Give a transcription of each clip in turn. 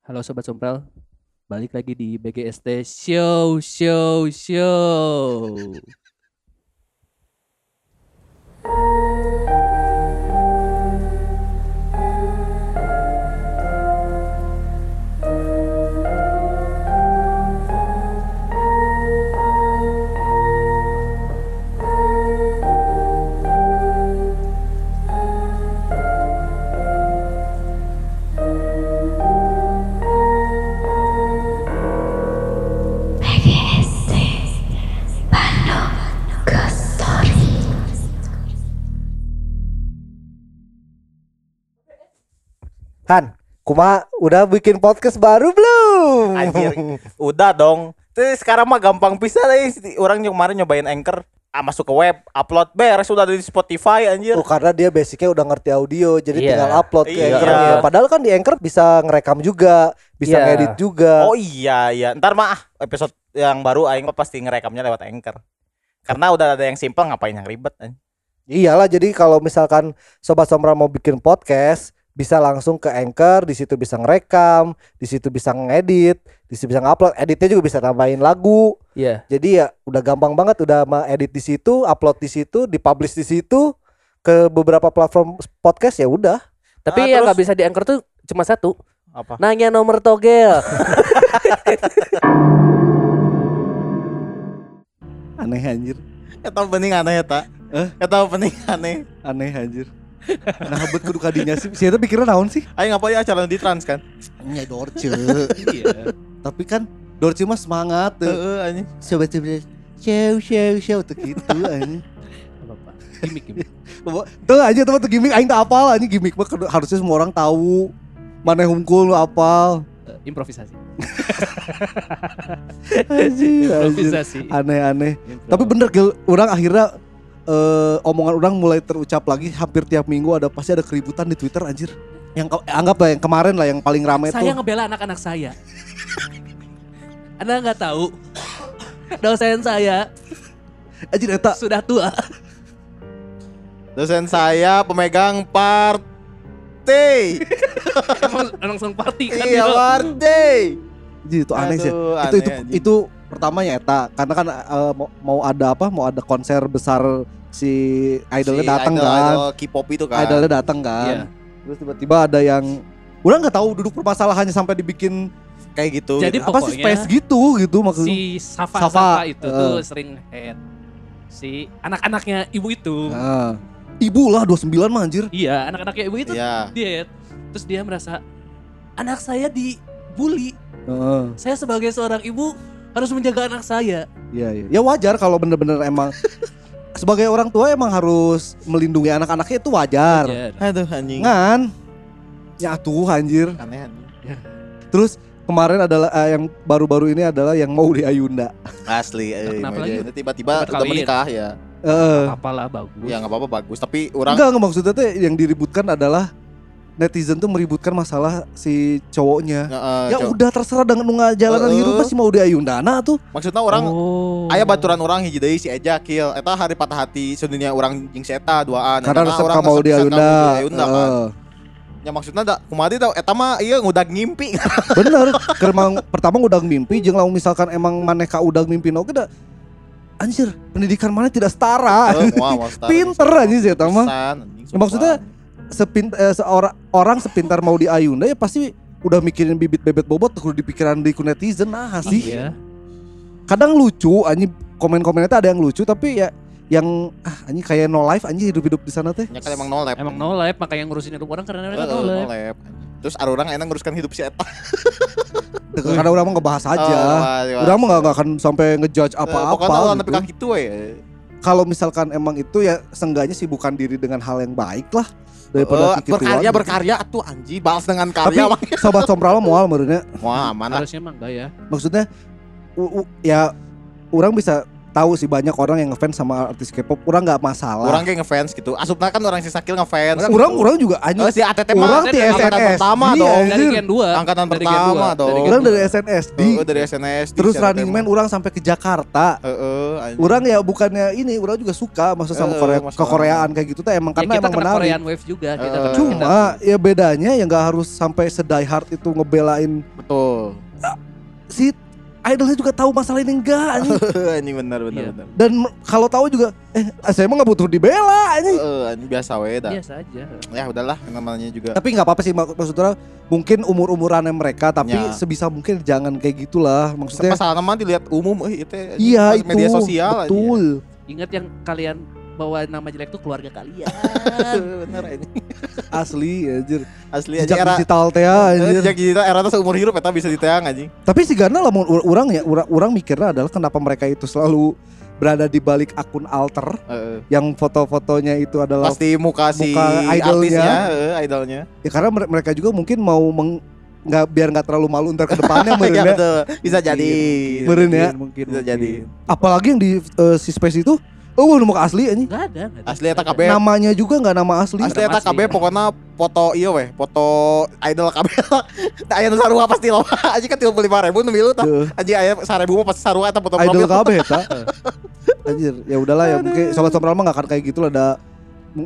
Halo Sobat Sompral, balik lagi di BGST Show Show Show. Han, Kuma udah bikin podcast baru belum? Anjir, udah dong. Terus sekarang mah gampang bisa deh. Orang yang kemarin nyobain Anchor, ah, masuk ke web, upload beres udah ada di Spotify anjir. Oh, karena dia basicnya udah ngerti audio, jadi Iya. tinggal upload ke Iya. Anchor-nya. Padahal kan di Anchor bisa ngerekam juga, bisa Iya. ngedit juga. Oh iya iya, ntar mah ah, episode yang baru aing mah pasti ngerekamnya lewat Anchor. Karena udah ada yang simpel ngapain yang ribet anjir. Iyalah, jadi kalau misalkan Sobat Sombra mau bikin podcast, bisa langsung ke Anchor, di situ bisa ngerekam, di situ bisa ngedit, di situ bisa ngupload, editnya juga bisa tambahin lagu. Iya. Jadi ya udah gampang banget, udah mah edit di situ, upload di situ, dipublish di situ ke beberapa platform podcast ya udah. Tapi Ah, yang nggak bisa di anchor tuh cuma satu. Apa? Nanya nomor togel. Aneh anjir. Ya tahu bening aneh ya tak? Eh? Ya tahu bening aneh. aneh anjir nah buat kudu kadinya sih saya pikirnya naon sih Aing apa ya acara di trans kan? nya dorce iya. tapi kan dorce mah semangat tuh Heeh anjing. sobat sobat show show show tuh gitu anjing. Gimik gimik. tuh aja teman tuh gimmick aing tak apal anjing gimmick mah harusnya semua orang tahu mana hungkul lu apal Eh, improvisasi. anjing. Improvisasi. aneh-aneh tapi bener Gil, orang akhirnya eh, omongan orang mulai terucap lagi hampir tiap minggu ada pasti ada keributan di Twitter anjir yang ke- anggap lah yang kemarin lah yang paling rame saya tuh ngebela anak-anak saya. Anda nggak tahu dosen saya anjir eta sudah tua. Dosen saya pemegang partai. Emang langsung party kan Iya partai. Jadi itu aneh sih. Aduh, itu aneh, itu anjing. itu pertama ya eta karena kan eh, mau, mau ada apa? Mau ada konser besar si idolnya Si datang idol- kan. idol K-pop itu kan. Idolnya datang kan. Iya. Terus tiba-tiba ada yang udah nggak tahu duduk permasalahannya sampai dibikin kayak gitu. Jadi apa sih space gitu gitu maksudnya. si Safa, Safa, Safa itu eh. tuh sering head si anak-anaknya ibu itu. Nah, ibu lah 29 mah anjir. Iya, anak-anaknya ibu itu Iya. diet. Terus dia merasa anak saya dibully. Heeh. Saya sebagai seorang ibu harus menjaga anak saya. Iya iya. Ya wajar kalau bener-bener emang sebagai orang tua emang harus melindungi anak-anaknya itu wajar. Wajar. Aduh anjing. Ngan. Ya tuh anjir. Aneh anjing. Terus kemarin adalah eh, yang baru-baru ini adalah yang mau di Ayunda. Asli. eh, Kenapa lagi? tiba-tiba udah menikah ya. Heeh. Apalah bagus. Ya nggak apa-apa bagus. Tapi orang Enggak, enggak maksudnya tuh yang diributkan adalah netizen tuh meributkan masalah si cowoknya. Heeh, ya Cok. udah terserah dengan nunga jalanan Heeh. hidup masih mau di Ayundana tuh. maksudnya orang oh. Aya baturan orang hiji deui si Eja kill eta hari patah hati sedunia orang jeung si eta duaan Karena resep orang mau di Ayunda. kan ya maksudnya da kumaha tau eta mah ieu ngudag ngimpi Bener. Keur emang pertama udah mimpi jeung lamun misalkan emang maneh ka udah mimpi oke da anjir pendidikan mana tidak setara. Eh, moal, moal setara. Pinter anjing si eta mah. Ya, maksudnya sepin eh, seorang orang sepintar mau di Ayunda ya pasti udah mikirin bibit bebet bobot kudu di pikiran di netizen nah sih. Iya. Kadang lucu anjing komen-komennya tuh ada yang lucu tapi ya yang ah anjing kayak no life anjing hidup-hidup di sana teh. nya kan emang no lab Emang no life makanya ngurusin hidup orang karena mereka no no life. terus ada orang enak nguruskan hidup si eta Karena orang mah ngebahas aja. Oh, Orang mah gak, nggak akan sampai ngejudge Eh, pokoknya apa-apa gitu. tapi kaki itu we Kalau misalkan emang itu ya seenggaknya sibukkan diri dengan hal yang baik lah daripada kikituan berkarya gitu. berkarya tuh anji balas dengan Tapi karya mah sobat sompral moal menurutnya wah mana Harusnya emang enggak ya. maksudnya u- u- ya orang bisa tahu sih banyak orang yang ngefans sama artis K-pop. Orang nggak masalah. Orang kayak ngefans gitu. Asupna kan orang si Sakil ngefans. orang orang juga anjing. Oh si ATT Orang di angkatan SNS. pertama Iya, dong. Dari. Gen 2. Angkatan Dari Gen pertama 2, dong. dari Orang 2. dari SNSD. Oh, dari SNSD. Terus Running Man orang sampai ke Jakarta. Heeh, anjing. Orang ya bukannya ini, orang juga suka maksud sama Eh, Korea, masalah. kekoreaan kayak gitu tuh emang Ya, karena kita emang kena menarik. Korean Wave juga kita kena- Cuma ya bedanya ya nggak harus sampai sedai hard itu ngebelain betul. si idolnya juga tahu masalah ini enggak anjing. Ini benar benar Iya. benar. Dan kalau tahu juga eh saya emang nggak butuh dibela anjing. Heeh, ini biasa we dah. biasa aja. Ya udahlah namanya juga. Tapi nggak apa-apa sih mak- maksudnya mungkin umur-umurannya mereka tapi Ya. sebisa mungkin jangan kayak gitulah maksudnya. Masalah nama dilihat umum eh itu Iya itu media sosial aja. betul. Ingat yang kalian bawa nama jelek tuh keluarga kalian. bener ini. Asli anjir. Asli aja Jejak era digital teh anjir. Sejak digital era tuh seumur hidup eta bisa diteang anjing. Tapi si Gana lah orang ya orang, orang mikirnya adalah kenapa mereka itu selalu berada di balik akun alter Heeh. yang foto-fotonya itu adalah Pasti muka si muka idolnya. heeh, idolnya. ya karena mere- mereka juga mungkin mau meng, nggak biar nggak terlalu malu ntar ke depannya Iya meureun ya. betul. Bisa jadi. Meureun ya. Mungkin, Bisa jadi. Apalagi yang di eh, si space itu oh nu muka asli anjing. Enggak ada. nggak ada. Asli eta KB. Namanya juga nggak nama asli. Asli eta KB ya. pokoknya foto iya weh, foto idol KB. Da aya nu sarua pasti loh. Aji kan 35.000 nu milu tah. Tuh, Aji aya 1000 mah pasti sarua eta foto idol kabeh eta. Anjir, ya udahlah ya mungkin sobat sobat mah nggak akan kayak gitu lah ada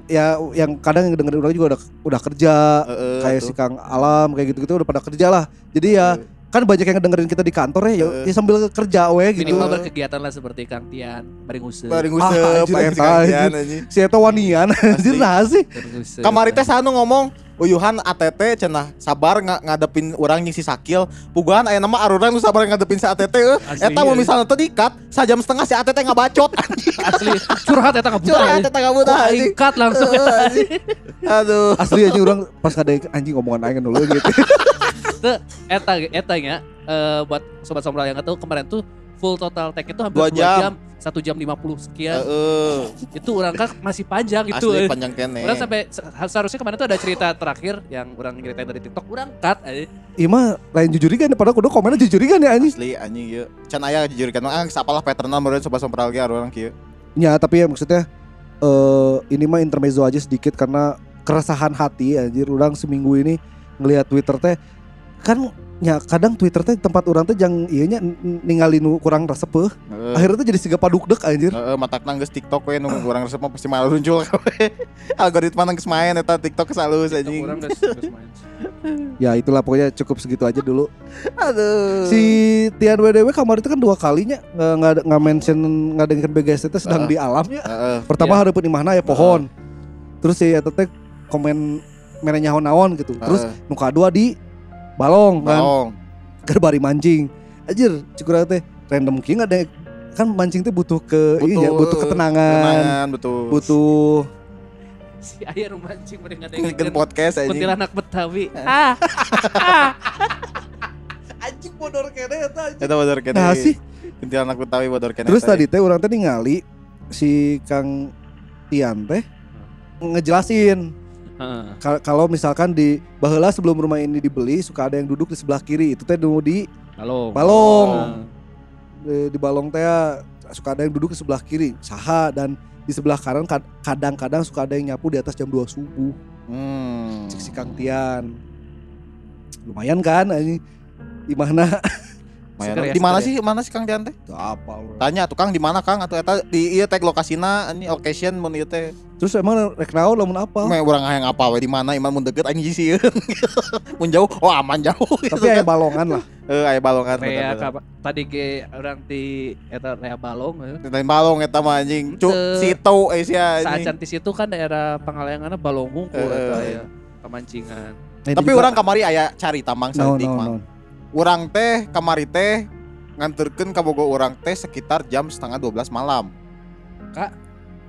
ya yang kadang yang dengerin orang juga udah udah kerja kayak si Kang Alam kayak gitu-gitu udah pada kerja lah. Jadi ya kan banyak yang dengerin kita di kantor ya, ya, Heeh. ya sambil kerja we gitu. Minimal berkegiatan lah seperti Kang Tian, Bareng Usep. Bari Ah, nguseup, anjir, aya eta, si eta wanian anjir nah sih. Kamari teh sanu ngomong Uyuhan ATT cenah sabar nga, ngadepin orang yang si Sakil Puguhan aya nama aruran nu sabar ngadepin si ATT. Asli, Eta mau ya. misalnya dikat sajam setengah si ATT ngabacot anjing. Asli curhat eta ngabuta. Curhat eta ngabuta, Wah, anjing. ikat langsung. Aduh. Asli aja orang pas ada anjing ngomongan aing dulu gitu. Teu, eta eta nya eh, buat sobat sombral yang nggak tahu kemarin tuh full total tag itu hampir Dua 2 jam. Jam, 1 jam 50 sekian. Heeh. itu orang kan masih panjang gitu. Asli eh. panjang kene. Orang sampai se- seharusnya kemarin tuh ada cerita terakhir yang orang ceritain dari TikTok, orang cut aja. Iya mah lain jujurigan padahal kudu komennya jujurigan ya anjing. Asli anjing ieu. Can aya jujur kan ah sapalah patternal meureun sobat sompral ge orang kieu. Ya tapi ya maksudnya eh ini mah intermezzo aja sedikit karena keresahan hati anjir orang seminggu ini ngelihat Twitter teh kan ya kadang Twitter teh tempat orang teh jang iya nya n- ningali nu kurang resep. Heeh. Akhirnya tuh jadi siga padukdek anjir. Heeh, matak nanggeus TikTok we nu urang resep mah pasti malah muncul Algoritma nanggeus main eta TikTok salus TikTok anjing. orang geus geus main. Ya itulah pokoknya cukup segitu aja dulu. Aduh. Si Tian WDW kamar itu kan dua kalinya nggak nggak nggak mention nggak dengerin BGS itu sedang Ah. di alam ya. Heeh. Pertama Iya. hareupeun di mana ya pohon. Terus si eta teh komen mere nyaho naon gitu. Terus Heeh. nu kadua di balong kan. Balong. Bari mancing. Anjir, cukur teh random king ada kan mancing teh butuh ke iya butuh ketenangan, ketenangan, betul. butuh Si nu mancing meureun Bikin ngadengekeun podcast anjing. kuntilanak Betawi. Ah, anjing bodor kene eta anjing. Eta bodor kene. Nah sih, Kuntilanak Betawi bodor kene. terus tadi teh orang teh ningali si Kang Tian teh ngejelasin Kalau misalkan di baheula sebelum rumah ini dibeli suka ada yang duduk di sebelah kiri. Itu teh dulu di Balong. balong. Di, di balong teh suka ada yang duduk di sebelah kiri saha. Dan di sebelah kanan kad- kadang-kadang suka ada yang nyapu di atas jam 2 subuh. Hmm. Kang Tian. Lumayan kan ini? Di ya, Di mana sih? Mana sih Kang Dian teh? apa lu. Tanya tuh Kang di mana Kang atau eta di ieu tag lokasina ini location mun ieu teh. terus emang rek naon lamun apa Me urang hayang apa we di mana iman mun deket anjing sih. mun jauh oh aman jauh. tapi aya balongan lah Eh aya balongan. Rea tadi ge orang di eta rea balong eh. Lain balong eta mah anjing. Cuk situ eh sia saat anjing. cantis itu kan daerah Pangalengan balong hungkul Eh, eta eh. ya pemancingan Nah, Tapi orang kamari aya cari tamang naon mah. Urang teh kamari teh nganterkeun ka bogo urang teh sekitar jam setengah 12 malam. Kak?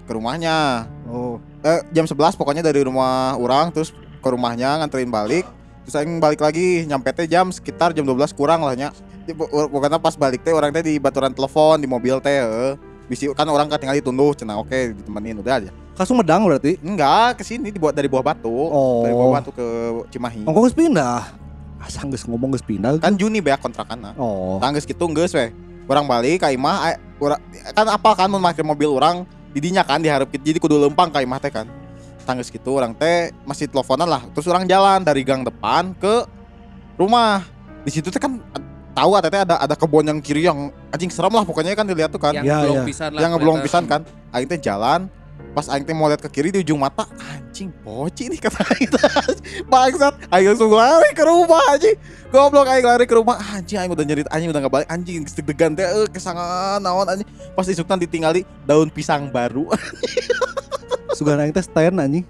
Ke rumahnya. oh Eh, jam 11 pokoknya dari rumah orang terus ke rumahnya nganterin balik. Terus aing balik lagi nyampe teh jam sekitar jam 12 kurang lah nya. Pokoknya pas balik teh orang teh di baturan telepon di mobil teh. Bisi kan orang ketinggalan ditunduh cenah oke ditemenin udah aja. kasus medang berarti Enggak, ke sini dibuat dari buah batu. Oh. Dari buah batu ke Cimahi. ongkos pindah asa geus ngomong geus pindah Kan Juni beak kontrakan oh Tangges gitu geus we. Orang balik ka imah aya- ura- kan apa kan mun make mobil orang didinya kan diharap jadi kudu lempang ka imah teh kan. Tangges gitu orang teh masih teleponan lah. Terus orang jalan dari gang depan ke rumah. Di situ teh kan tahu teh ada ada kebun yang kiri yang anjing serem lah pokoknya kan dilihat tuh kan. Yang Ya, belum ya. pisan lah. yang belum pisan kan teh jalan pas aing teh mau lihat ke kiri di ujung mata anjing poci nih kata aing. Bangsat aing langsung lari ke rumah anjing. Goblok aing lari ke rumah anjing aing udah nyerit anjing udah gak balik. Anjing deg-degan teh eh, kesangan naon anjing. Pas isukna ditinggali daun pisang baru. Sugan aing teh stand anjing.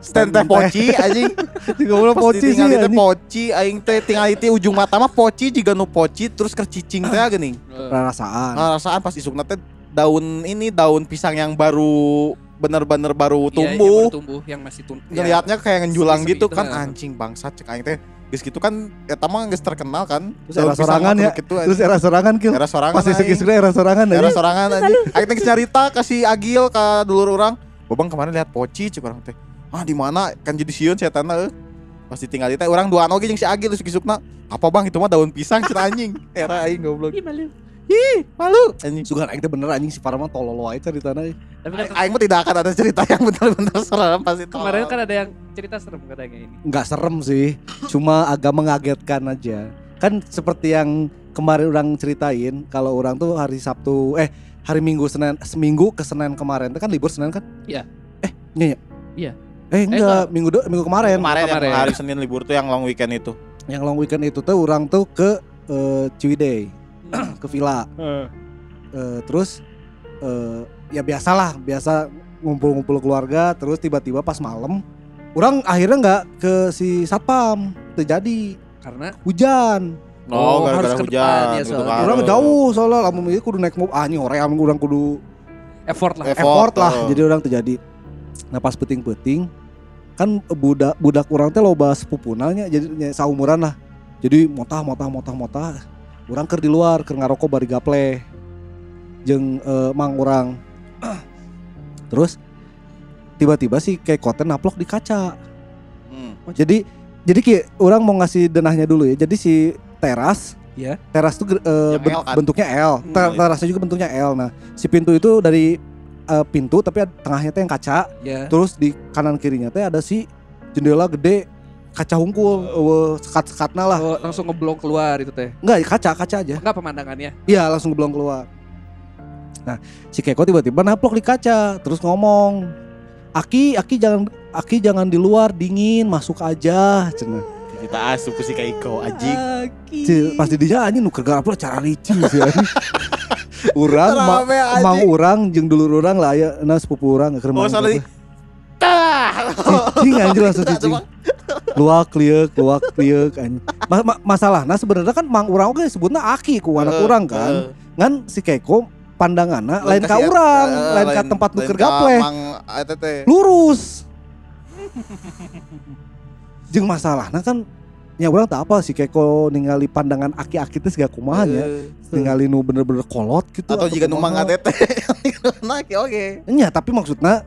Stand teh? Poci anjing. Tiga poci sih ditinggali teh anjing. poci aing teh tingali teh ujung mata mah poci jika nu poci terus kercicing teh geuning. Eh, Perasaan. rasaan pas isukna teh daun ini daun pisang yang baru bener-bener baru iya, tumbuh. yang tumbuh yang masih tumbuh. ngelihatnya kayak ngejulang gitu itu, kan ha. anjing bangsat cek aing teh. Geus gitu kan eta mah geus terkenal kan Terus era sorangan ya. gitu Terus era sorangan kill. era sorangan Pas isuk isuk era sorangan era sorangan anjing. aing teh nyarita kasih agil ka dulur orang Bobang kemarin lihat poci cek orang teh. Ah di mana? Kan jadi sieun setan euy pas ditinggal teh orang duaan oge jeung si agil isuk isukna apa bang? Itu mah daun pisang cina anjing. Era aing goblok. Ih, malu. Ih malu anjing Sugan aing teh bener anjing si Parma tololo aja ceritanya. Tapi kan Aing- mah tidak akan ada cerita yang benar-benar serem pas itu kemarin kan ada yang cerita serem katanya ini. Nggak serem sih, cuma agak mengagetkan aja. Kan seperti yang kemarin orang ceritain, kalau orang tuh hari Sabtu, eh hari Minggu Senin, seminggu ke Senin kemarin, itu kan libur Senin kan? Iya. Eh, iya ya? Iya. Eh enggak, enggak. minggu do, minggu kemarin. kemarin, Kemarin. yang hari Senin libur tuh yang long weekend itu Yang long weekend itu tuh orang tuh ke eh, Ciwidey, ke villa. Eh, terus eh, ya biasalah, biasa ngumpul-ngumpul keluarga, terus tiba-tiba pas malam, orang akhirnya nggak ke si satpam, terjadi Karena hujan. Oh, Oh, gara-gara harus ke hujan depan ya, gitu soalnya. kan. Orang jauh soalnya lamun ieu kudu naik mobil ah ini hoream urang kudu effort lah. Effort, effort lah oh. jadi orang terjadi. Nah pas peting-peting kan budak budak orang teh loba sepupunanya jadi saumuran lah. Jadi motah motah motah motah. Orang ker di luar ker ngarokok bari gaple. Jeung eh, mang orang. Terus tiba-tiba si kayak koten naplok di kaca. Hmm. Jadi jadi kayak orang mau ngasih denahnya dulu ya. Jadi si teras Ya. Teras tuh Yang ben- L kan? bentuknya L. Ter- Hmm. terasnya juga bentuknya L. Nah, si pintu itu dari eh, pintu tapi tengahnya teh yang kaca, Ya. terus di kanan kirinya teh ada si jendela gede kaca hungkul, uh, sekat-sekatna lah. Oh, langsung ngeblok keluar itu teh. Enggak, kaca, kaca aja. Enggak pemandangannya. Iya, langsung belum keluar. Nah, si Keko tiba-tiba naplok di kaca, terus ngomong, "Aki, Aki jangan Aki jangan di luar dingin, masuk aja." Cenah. Kita asup ke si Kaiko anjing. Si, pas di dia anjing nuker garap cara licin sih anjing. Urang ma, anjing. mang urang jeung dulur urang lah aya na sepupu urang keur Oh, mang soalnya teh. Cicing anjing langsung cicing. Luak liuk, luak liuk. Ma, ma, masalahna sebenarnya kan mang urang oge sebutna aki ku anak Eh, urang kan. Ngan si Keko pandanganna lain ka kasih- urang, eh, lain ka tempat nuker gaple. Lurus. Jeung masalahna kan nya urang tak apa si Keko ningali pandangan aki-aki teh siga kumaha nya. Eh, ningali nu bener-bener kolot gitu Atau jika nu mang kumaha. teh. Nah, oke oke. Nya tapi maksudna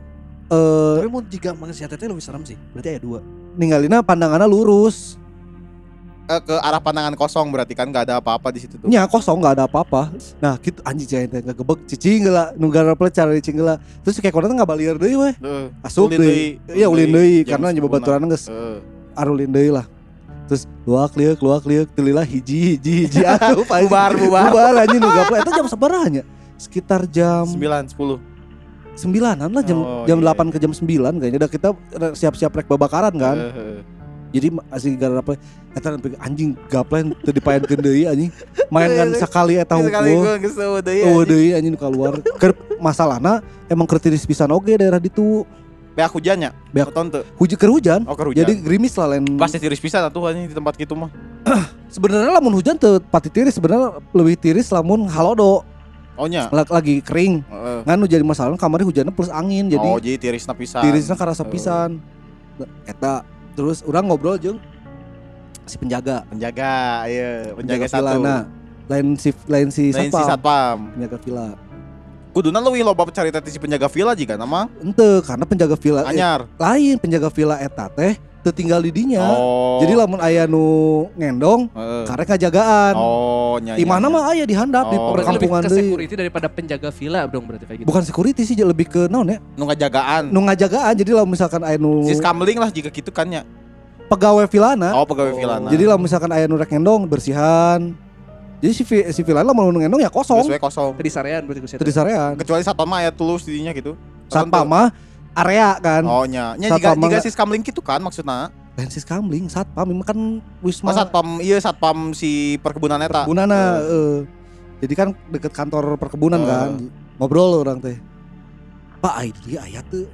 eh Tapi mau jika mang si lebih serem sih. Berarti ada dua. Ninggalina pandangannya lurus. Eh, ke arah pandangan kosong berarti kan nggak ada apa-apa di situ tuh. Nya kosong nggak ada apa-apa. Nah, gitu anjing cai teh ngegebek cicing geula nu garapel cara cicing geula. Terus kayak kona nggak balir deui weh. Tuh. Asup deui, Iya ulin jam karena nya 10 babaturan geus Eh, arulin deui lah. Terus luak liuk luak liuk telilah hiji hiji hiji anjing. Bubar, bubar. bubar anjing nu gaple eta jam nya? Sekitar jam sembilan sepuluh. Sembilanan lah jam Oh, jam iya. 8 ke jam 9 kayaknya udah kita siap-siap rek babakaran kan. Eh, eh. jadi asli gara apa eta nepi anjing gaple teu dipaenkeun deui anjing main kan eta Sekali gua geus eueuh deui. anjing. keluar keur masalahna emang keur tiris pisan oge daerah ditu Beak hujannya. Beak- tonton. hujan keur hujan Oh, keur hujan. jadi gerimis lah lain pasti tiris pisan atuh anjing di tempat gitu mah. sebenarnya lamun hujan teu pati tiris sebenarnya lebih tiris lamun halodo Oh nya. la- lagi kering Heeh. kan nu jadi masalah kamarnya hujannya plus angin jadi oh, jadi tirisna pisan. tirisnya karasa pisan Nah, eta terus orang ngobrol jeung si penjaga Penjaga, iya, penjaga, satu. vilana lain si lain si Lain si satpam satpam. penjaga villa Kuduna leuwih loba carita ti si penjaga villa juga nama ente karena penjaga villa eh, anyar. lain penjaga villa eta teh teu tinggal di dinya. Oh. Jadi lamun aya nu ngendong Heeh. karek ngajagaan. Oh, nya. Di mana mah aya di handap di Oh. Berarti lebih perkampungan ke deui. security daripada penjaga villa dong berarti kayak gitu. Bukan security sih lebih ke naon ya? nu ngajagaan. Nu ngajagaan. Jadi lamun misalkan aya nu Sis kamling lah jika gitu kan ya. pegawai villana. Oh, pegawai Oh. vilana. Jadi lamun misalkan aya nu rek ngendong bersihan. Jadi si vi- si villana lamun nu ngendong ya kosong. Sesuai kosong. Tadi sarean berarti ku Teu disarean. Kecuali satpam mah aya tulus didinya gitu. Satpam mah area kan. Oh nya. Nya jika jika nggak- sis kamling gitu kan maksudna. Dan sis kamling satpam ini kan wisma Mas satpam iya satpam si perkebunan eta. perkebunana Eh. eh. Jadi kan deket kantor perkebunan Eh. kan. Ngobrol orang teh. Pak aya dia aya tuh.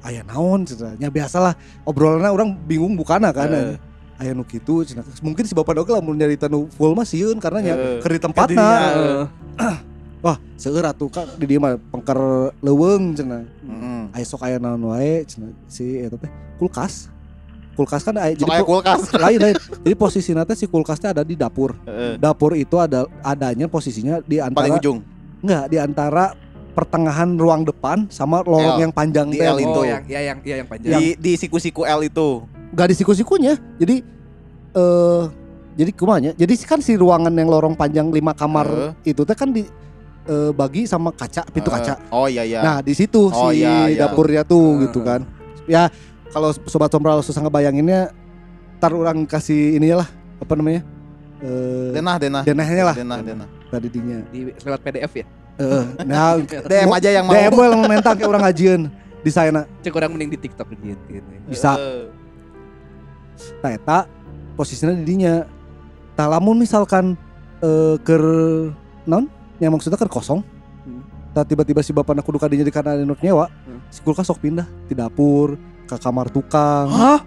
Aya naon. Nya biasalah obrolanna orang bingung bukana kan. Eh. Aya nu cenah. Mungkin si bapak oge lamun nyarita nu full mah sieun karena Eh. keur di Ke tempatna. Wah, seueur atuh kan di dieu mah pengker leuweung cenah. Heeh. Aya sok aya naon wae cenah si eta teh kulkas. Kulkas kan aya po- kulkas. lain lain. Jadi posisinya teh si kulkasnya ada di dapur. Heeh. Dapur itu ada adanya posisinya di Paling antara ujung. enggak di antara pertengahan ruang depan sama lorong L. yang panjang Di. L itu. Oh, yang ya yang ya yang panjang. Di di siku-siku L itu. Enggak di siku-sikunya. Jadi eh jadi kumanya. Jadi kan si ruangan yang lorong panjang lima kamar itu teh kan di eh, bagi sama kaca, pintu Heeh. kaca. Oh iya iya. Nah, di situ Oh, si iya, iya. dapurnya tuh Heeh. gitu kan. Ya kalau sobat sombral susah ngebayanginnya tar orang kasih ini lah apa namanya? Eh denah denah. denahnya lah Denah denah. tadi dinya. Di lewat PDF ya. Heeh. Nah, DM aja yang mau. DM yang mentang kayak orang ngajian di sana. Cek orang mending di TikTok gitu. gitu. Bisa. Heeh. Nah, eta posisinya di dinya. Tah lamun misalkan eh ker non yang maksudnya kan kosong. Hmm. Tah tiba-tiba si bapak kudu kadinya di karena ada nu nyewa. Hmm. Si kulkas sok pindah di dapur ke kamar tukang. Hah?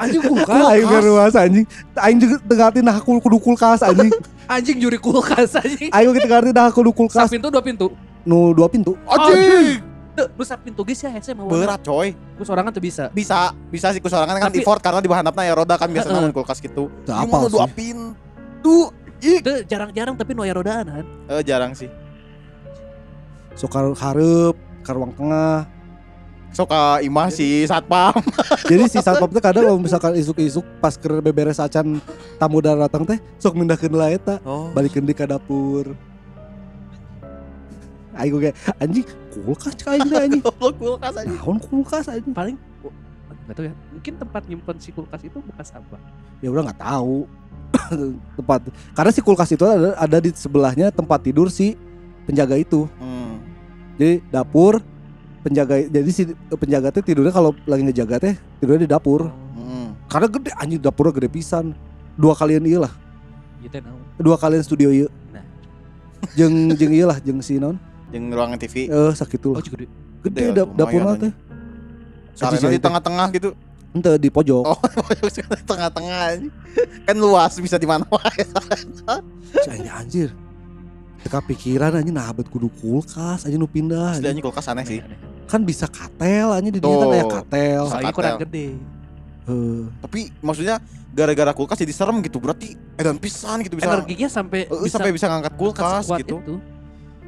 Anjing kulkas. Aing geus anjing. Aing juga tengah nah kul- kudu kulkas anjing. Anjing juri kulkas anjing. Aing kita ngerti nah kudu kulkas pintu dua pintu. nu dua pintu. Anjing. Tuh, lu sak pintu geus ya hese mau. Berat coy. Ku sorangan tuh bisa. Bisa, bisa sih kusorangan kan Tapi- effort karena di bahan ya roda kan biasanya Heeh. mun kulkas gitu. Apal mah dua pintu. Itu jarang-jarang tapi nu aya rodaan kan. eh, jarang sih. Sok hareup ka ruang tengah. Sok ka imah si satpam. Jadi si satpam teh kadang kalau misalkan isuk-isuk pas keur beberes acan tamu datang teh sok mindahkeun lah eta, Oh. balikeun di ka dapur. Aing ge anjing kulkas cek aing teh anjing. Kulkas aja. Naon kulkas anjing? Paling nggak tahu ya. Mungkin tempat nyimpen si kulkas itu bekas apa? Ya udah nggak tahu tempat. Karena si kulkas itu ada, ada di sebelahnya tempat tidur si penjaga itu. Hmm. Jadi dapur penjaga jadi si penjaga teh tidurnya kalau lagi ngejaga teh tidurnya di dapur. Hmm. Karena gede anjing dapurnya gede pisan. Dua kalian iya lah. Naon. dua kalian studio iya Nah. jeng jeng iya lah jeng si non Jeung ruangan TV. eh sakit Oh, tuh juga gede gede, da, lumayan dapurna aja. teh di tengah-tengah gitu. Ente di pojok Oh, tengah-tengah. Kan luas bisa di mana wae. Cai, anjir teka pikiran aja nah abet kudu kulkas aja nu pindah anjing kulkas aneh sih. kan bisa katel aja di dia kan aya katel Bisa Soalnya katel. kurang gede. Heuh. Tapi maksudnya gara-gara kulkas jadi serem gitu. Berarti edan pisan gitu bisa. Energinya sampai Eh, sampai bisa ngangkat kulkas gitu. itu.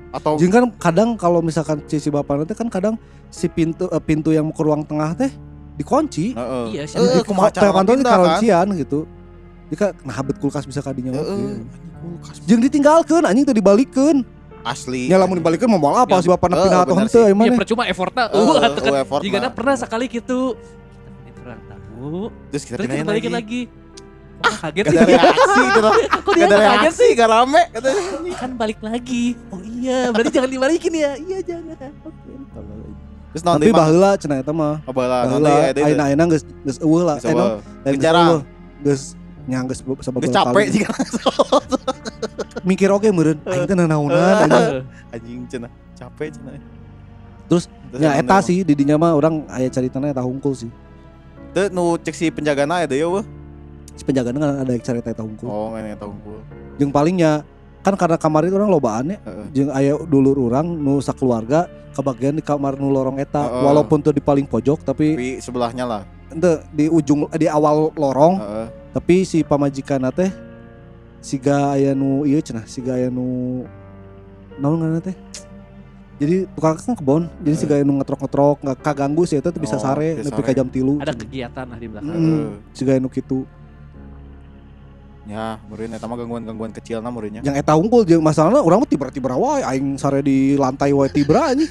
Atau Jeung kan kadang kalau misalkan si bapak nanti kan kadang si pintu eh, pintu yang ke ruang tengah teh dikunci Heeh. Iya, sih. Eh, Kayak cara pantau di pindah kan? gitu jika nah abet kulkas bisa kadinya Heeh. oke Anjing kulkas. jeung ditinggalkeun anjing teu dibalikeun Asli. Ya lamun dibalikeun mau moal apa Ya, si bapak eh, pindah atau henteu sih. emang Ya percuma effortnya. Eh, Uh, eh, tekan. effort Jika pernah sekali gitu. Kita kurang tahu. Terus kita Terus kita balikin lagi. lagi. Kok kaget Gak sih? ada reaksi gitu loh. Kok Gak dia ada kaget reaksi, sih? gak rame katanya. Kan balik lagi. Oh iya, berarti jangan dibalikin ya. Iya jangan. Oke. Terus non Tapi baheula cenah eta mah. Oh baheula, Baheula ayeuna-ayeuna geus geus eueuh lah. Geus eueuh. lain geus Jarang. Geus nyang geus sabab Geus capek jika Mikir oke meureun aing teh naonan Eh. anjing. cenah. Capek cenah. Terus, Ya non eta sih di dinya mah orang aya caritana eta hungkul sih. Teu nu cek si penjagana aya deui weuh. Si penjagana kan ada cerita eta hungkul. Oh, main eta unggul. Jeung palingnya kan karena kamar itu orang lobaan ya Heeh. jeung aya dulur orang nu sakeluarga kebagian di kamar nu lorong eta Heeh. walaupun tuh di paling pojok tapi Tapi sebelahnya lah. ente di ujung di awal lorong Heeh. tapi si pamajikan teh siga aya nu ieu cenah siga aya nu naon ngaranna teh Jadi tukang kan kebon, jadi si gaya ngetrok-ngetrok nggak kaganggu sih itu bisa Oh, sare bisa nepi sare. ka jam tilu. Ada kegiatan lah di belakang. Mm, si gaya nu kitu. Ya, meureun eta mah gangguan-gangguan kecilna meureunnya. Yang eta unggul jeung masalahna urang mah tiba-tiba wae aing sare di lantai wae tibra anjing.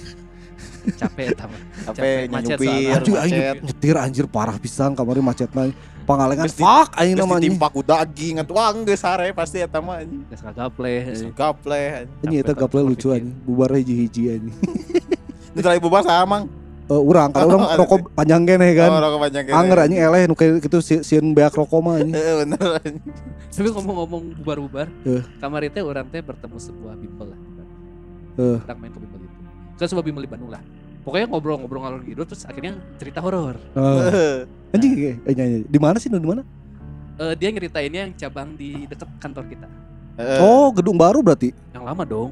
Capek eta mah. Capek Capek, macet nyupir. Aduh aing macet. nyetir anjir parah pisan kamari macetna. Pangalengan fuck aing Geus namanya. ditimpa ku daging atuh geus sare pasti eta mah anjing. Geus ngagaple. Geus gaple anjing. Anjing eta gaple lucu anjing. Bubar hiji-hiji anjing. Itu bubar sama mang. Eh urang karena urang rokok panjang keneh kan. Oh, rokok panjang kene. Anger anjing eleh nu kayak gitu si sieun beak rokok mah anjing. Heeh, bener anjing. Tapi ngomong-ngomong bubar-bubar, Eh. kamar itu orang teh bertemu sebuah bimbel lah. Eh. Orang main ke bimbel itu. Ke sebuah bimbel di Bandung lah. Pokoknya ngobrol-ngobrol ngalor gitu terus akhirnya cerita horor. Eh, anjing eh, eh, nyanyi. di mana sih di mana? Eh, dia nyeritainnya yang cabang di dekat kantor kita. Heeh. Oh, gedung baru berarti. Yang lama dong.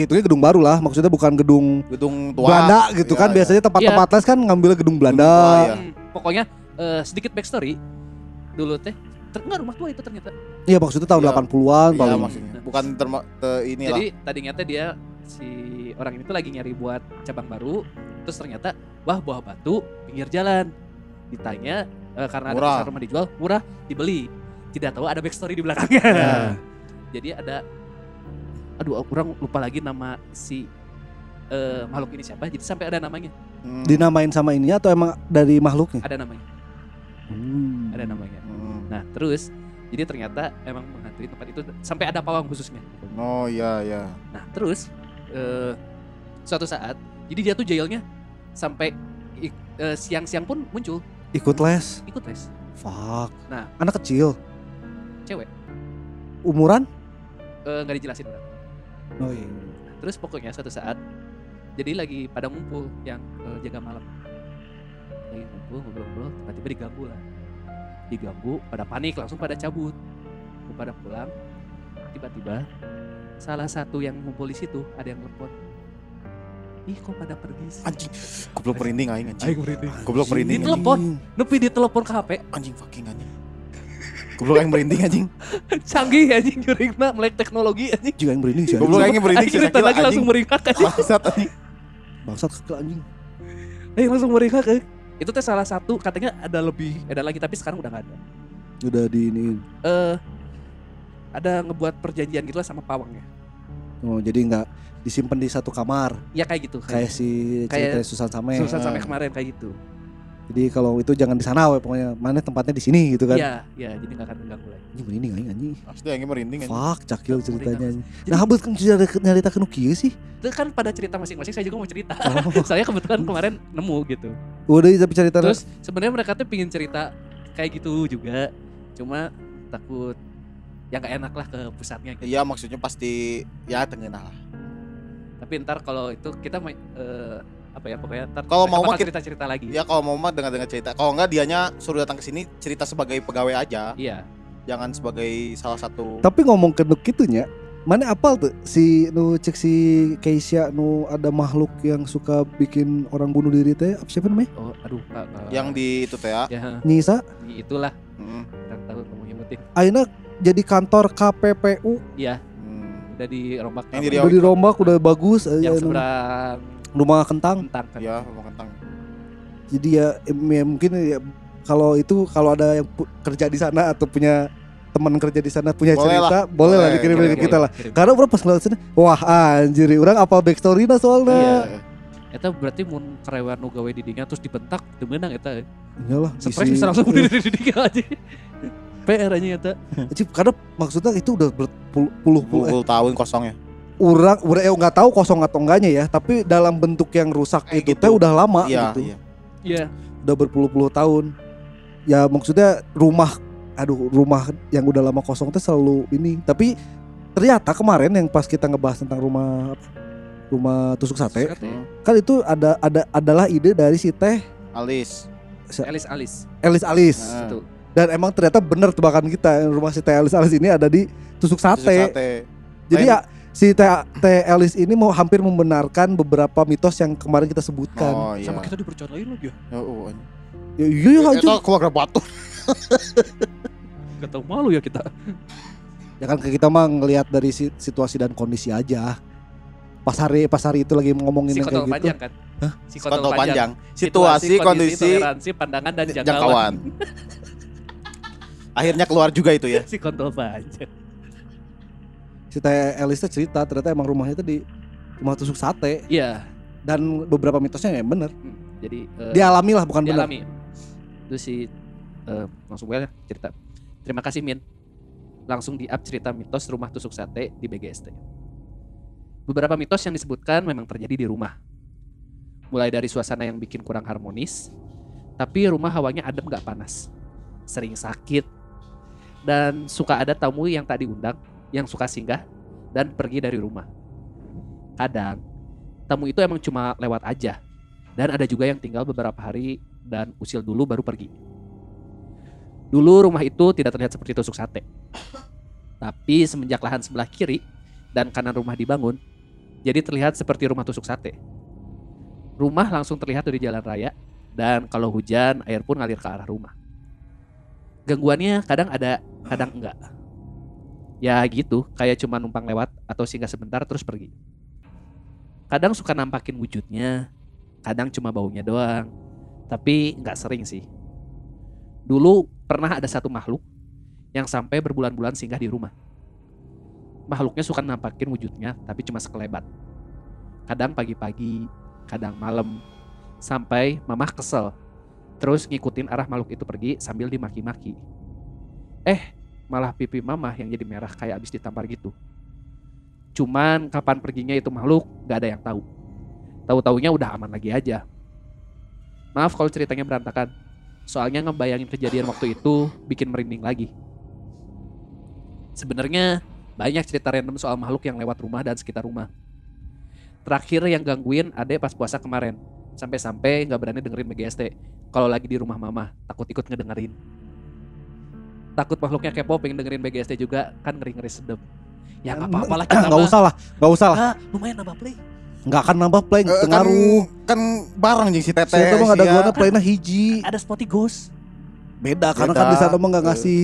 Hitungnya gedung baru lah, maksudnya bukan gedung gedung tua. Belanda gitu Iya, kan. iya. Biasanya tempat-tempat les kan ngambil gedung Belanda. tua, iya. Hmm, pokoknya eh, sedikit backstory. Dulu teh ter- enggak rumah tua itu ternyata. Iya, maksudnya tahun Iya. 80-an Iya paling. maksudnya. Bukan terma te- inilah. Jadi tadinya teh dia si orang ini tuh lagi nyari buat cabang baru, terus ternyata wah buah batu pinggir jalan. Ditanya eh, karena ada Murah. pasar rumah dijual, murah dibeli. Tidak tahu ada backstory di belakangnya. Ya. Jadi ada aduh orang lupa lagi nama si eh, makhluk ini siapa. Jadi sampai ada namanya, Hmm. Dinamain sama ininya atau emang dari makhluknya? ada namanya, Hmm. ada namanya. Hmm. Nah, terus jadi ternyata emang menghantui tempat itu sampai ada pawang khususnya. Oh iya iya. Nah terus eh, suatu saat, jadi dia tuh jailnya sampai eh, siang-siang pun muncul Ikut les. ikut les. Fuck. Nah. anak kecil. Cewek. Umuran? Eh, nggak dijelasin orang. Oh iya. Nah, terus pokoknya suatu saat, jadi lagi pada ngumpul yang eh, jaga malam. Lagi ngumpul ngobrol-ngobrol, tiba-tiba diganggu lah. Diganggu, pada panik langsung pada cabut, pada pulang. Tiba-tiba salah satu yang ngumpul di situ ada yang telepon. Ih kok pada pergi sih? Anjing. Goblok merinding aing anjing. Aing merinding. Goblok merinding. Di telepon. Nepi di telepon ke HP, Anjing fucking anjing. Goblok aing merinding anjing. canggih anjing jurigna melek teknologi anjing. Juga yang merinding sih. Goblok aing merinding sih cerita lagi langsung meringkak anjing. Bangsat anjing. Bangsat ke anjing. Aing langsung meringkak eh. Itu teh salah satu katanya ada lebih ada lagi tapi sekarang udah gak ada. Udah di ini. Eh ada ngebuat perjanjian gitu lah sama pawangnya. Oh, jadi nggak disimpan di satu kamar Ya kayak gitu. kayak si Kayak cerita Susan Same. Susan sampai kemarin kayak gitu. Jadi kalau itu jangan di sana we pokoknya. Mana tempatnya di sini gitu kan. Iya, iya jadi gak akan terganggu lagi. Anjing merinding anjing anjing. Asli aing merinding anjing. Fuck, cakil ceritanya. anjing. Jadi- Nah, habis kan cerita nyarita ke kieu sih. Itu kan pada cerita masing-masing saya juga mau cerita. Oh. saya kebetulan kemarin nemu gitu. Udah tapi cerita Terus sebenarnya mereka tuh pingin cerita kayak gitu juga. Cuma takut yang gak enak lah ke pusatnya gitu. Iya maksudnya pasti ya tengenah lah. Tapi ntar kalau itu kita eh, apa ya pokoknya ntar Kalau mau mah bakal kita- cerita-cerita lagi. Ya kalau mau mah dengar-dengar cerita. Kalau enggak dianya suruh datang ke sini cerita sebagai pegawai aja, Iya. jangan sebagai salah satu Tapi ngomong ke nuk gitunya, mana apal tuh si nu cek si Keisha nu ada makhluk yang suka bikin orang bunuh diri teh apa siapa namanya? Oh, aduh Pak. eh, yang di itu teh ya. ya Nisa. itulah Hmm. tahu kamu nyebutin. Aina jadi kantor KPPU Iya, Hmm. udah dirombak. Yang di udah itu. dirombak udah bagus yang seberang rumah kentang. tentang kan. Ya, rumah kentang. Jadi ya, ya mungkin ya, kalau itu kalau ada yang kerja di sana atau punya teman kerja di sana punya Boleh cerita, boleh, lah Boleh, dikirim boleh, ke kita lah. Kirim. Karena orang pas ngeliat sini, wah anjir, orang apa backstory soalnya. Iya. Eta berarti mun karyawan nu gawe di dinya terus dibentak teu meunang eta. Iyalah, Stres bisa langsung di dinya aja. PR aja eta. Cip, karena maksudnya itu udah berpuluh-puluh eh, Puluh tahun kosong ya. orang udah eh, nggak tahu kosong atau enggaknya ya, tapi dalam bentuk yang rusak Kayak itu gitu. teh udah lama Iya, gitu. iya. Iya. Udah berpuluh-puluh tahun. Ya maksudnya rumah aduh rumah yang udah lama kosong teh selalu ini, tapi ternyata kemarin yang pas kita ngebahas tentang rumah? Rumah tusuk sate, Hmm. kan itu ada ada adalah ide dari si teh Alis. Alis alis. Elis Alis. Nah. Dan emang ternyata bener tebakan kita rumah si teh Elis Alis ini ada di tusuk tusuk sate. sate. Jadi Lain- ya si Teh Teh Elis ini mau hampir membenarkan beberapa mitos yang kemarin kita sebutkan. Oh iya. Sama kita dipercayai lagi ya. Ya, oh. Ya, iya ya Eta anjing. keluarga batu. Gak tau malu ya kita. Ya kan kita mah ngelihat dari si- situasi dan kondisi aja. pas hari pas hari itu lagi ngomongin si kayak gitu. panjang kan si kontol panjang. Situasi, Situasi, kondisi, toleransi, pandangan dan jangkauan. jangkauan. Akhirnya keluar juga itu ya. si kontol panjang. Si Teh Elis teh cerita ternyata emang rumahnya itu di rumah tusuk sate Iya. dan beberapa mitosnya ya bener. Hmm, Jadi eh, Dialami lah bukan bener. dialami. Itu si eh, langsung gue cerita. Terima kasih Min. Langsung di up cerita mitos rumah tusuk sate di BGST. Beberapa mitos yang disebutkan memang terjadi di rumah. Mulai dari suasana yang bikin kurang harmonis, tapi rumah hawanya adem gak panas. Sering sakit, dan suka ada tamu yang tak diundang, yang suka singgah dan pergi dari rumah. Kadang, tamu itu emang cuma lewat aja, dan ada juga yang tinggal beberapa hari dan usil dulu baru pergi. Dulu rumah itu tidak terlihat seperti tusuk sate. Tapi semenjak lahan sebelah kiri dan kanan rumah dibangun, jadi terlihat seperti rumah tusuk sate. Rumah langsung terlihat dari jalan raya dan kalau hujan air pun ngalir ke arah rumah. Gangguannya kadang ada, kadang enggak. Ya gitu, kayak cuma numpang lewat atau singgah sebentar terus pergi. Kadang suka nampakin wujudnya, kadang cuma baunya doang. Tapi nggak sering sih. Dulu pernah ada satu makhluk yang sampai berbulan-bulan singgah di rumah. Makhluknya suka nampakin wujudnya tapi cuma sekelebat. Kadang pagi-pagi, kadang malam. Sampai mamah kesel. Terus ngikutin arah makhluk itu pergi sambil dimaki-maki. Eh, malah pipi mamah yang jadi merah kayak abis ditampar gitu. Cuman kapan perginya itu makhluk gak ada yang tahu. Tahu-taunya udah aman lagi aja. Maaf kalau ceritanya berantakan. Soalnya ngebayangin kejadian waktu itu bikin merinding lagi. Sebenarnya banyak cerita random soal makhluk yang lewat rumah dan sekitar rumah. Terakhir yang gangguin adek pas puasa kemarin. Sampai-sampai nggak berani dengerin BGST. Kalau lagi di rumah mama, takut ikut ngedengerin. Takut makhluknya kepo pengen dengerin BGST juga, kan ngeri-ngeri sedep. Ya nggak apa-apa lah kita Nggak usah lah, nggak usah lah. Ah, lumayan nambah play. Nggak akan nambah play, Eh, kan, ngaruh. kan bareng jeung si Teteh. Saya mah ada sia. gua playnya hiji. Ada Spotty Ghost. Beda karena Beda. kan di sana mah nggak ngasih.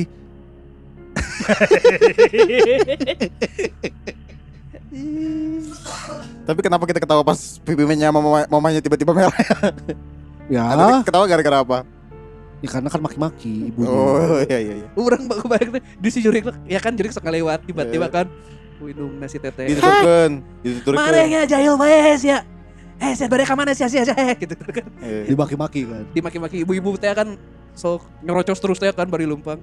Tapi kenapa kita ketawa pas pipinya mama mamanya tiba-tiba merah? Ya, ketawa gara-gara apa? Ya karena kan maki-maki ibunya. Oh iya iya iya. Orang baku banyak tuh di si jurik ya kan jurik sok lewat tiba-tiba Eh. kan Widung nasi teteh. Dituturkeun, dituturkeun. Marahnya jahil wes ya. Eh, saya balik ke mana sih sih gitu kan. Eh, Dimaki-maki kan. Dimaki-maki ibu-ibu teh kan sok nyerocos terus teh kan bari lumpang.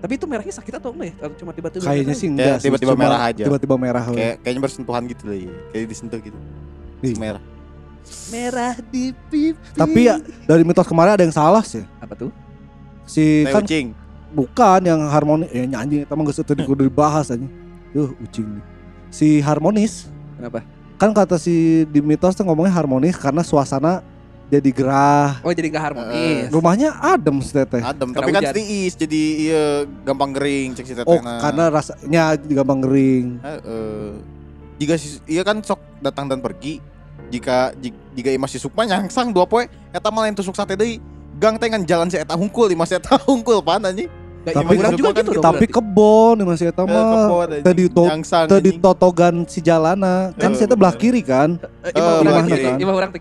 Tapi itu merahnya sakit atau enggak ya? Atau cuma tiba-tiba? Kayaknya sih enggak sih, tiba-tiba merah aja. Tiba-tiba merah. Kayak kayaknya bersentuhan gitu lah ya. Kayak disentuh gitu. Merah. Merah di pipi. Tapi ya dari mitos kemarin ada yang salah sih. apa tuh? Si Teh kan ucing. bukan yang harmonis ya nyanyi emang geus tadi kudu dibahas aja. Yuh ucing. Si harmonis Kenapa? kan kata si di mitos tuh ngomongnya harmonis karena suasana jadi gerah. Oh, jadi enggak harmonis. Rumahnya adem si teteh. Adem, Karena tapi kan hujan. tiis jadi iya gampang kering cek si Teteh. Oh, karena rasanya gampang kering. Heeh. Jika si iya kan sok datang dan pergi. Jika jika, masih sukma nyangsang dua poe eta mah lain tusuk sate deui. Gang teh ngan jalan si eta hungkul, di eta hungkul pan anjing. Nggak, Tapi orang juga kan gitu dong. Tapi kebon nih masih eta Eh, mah. anjing. Tadi to-. Tadi totogan si jalana kan Eh, si eta belah kiri kan. Eh, imam orang belah gitu. kiri.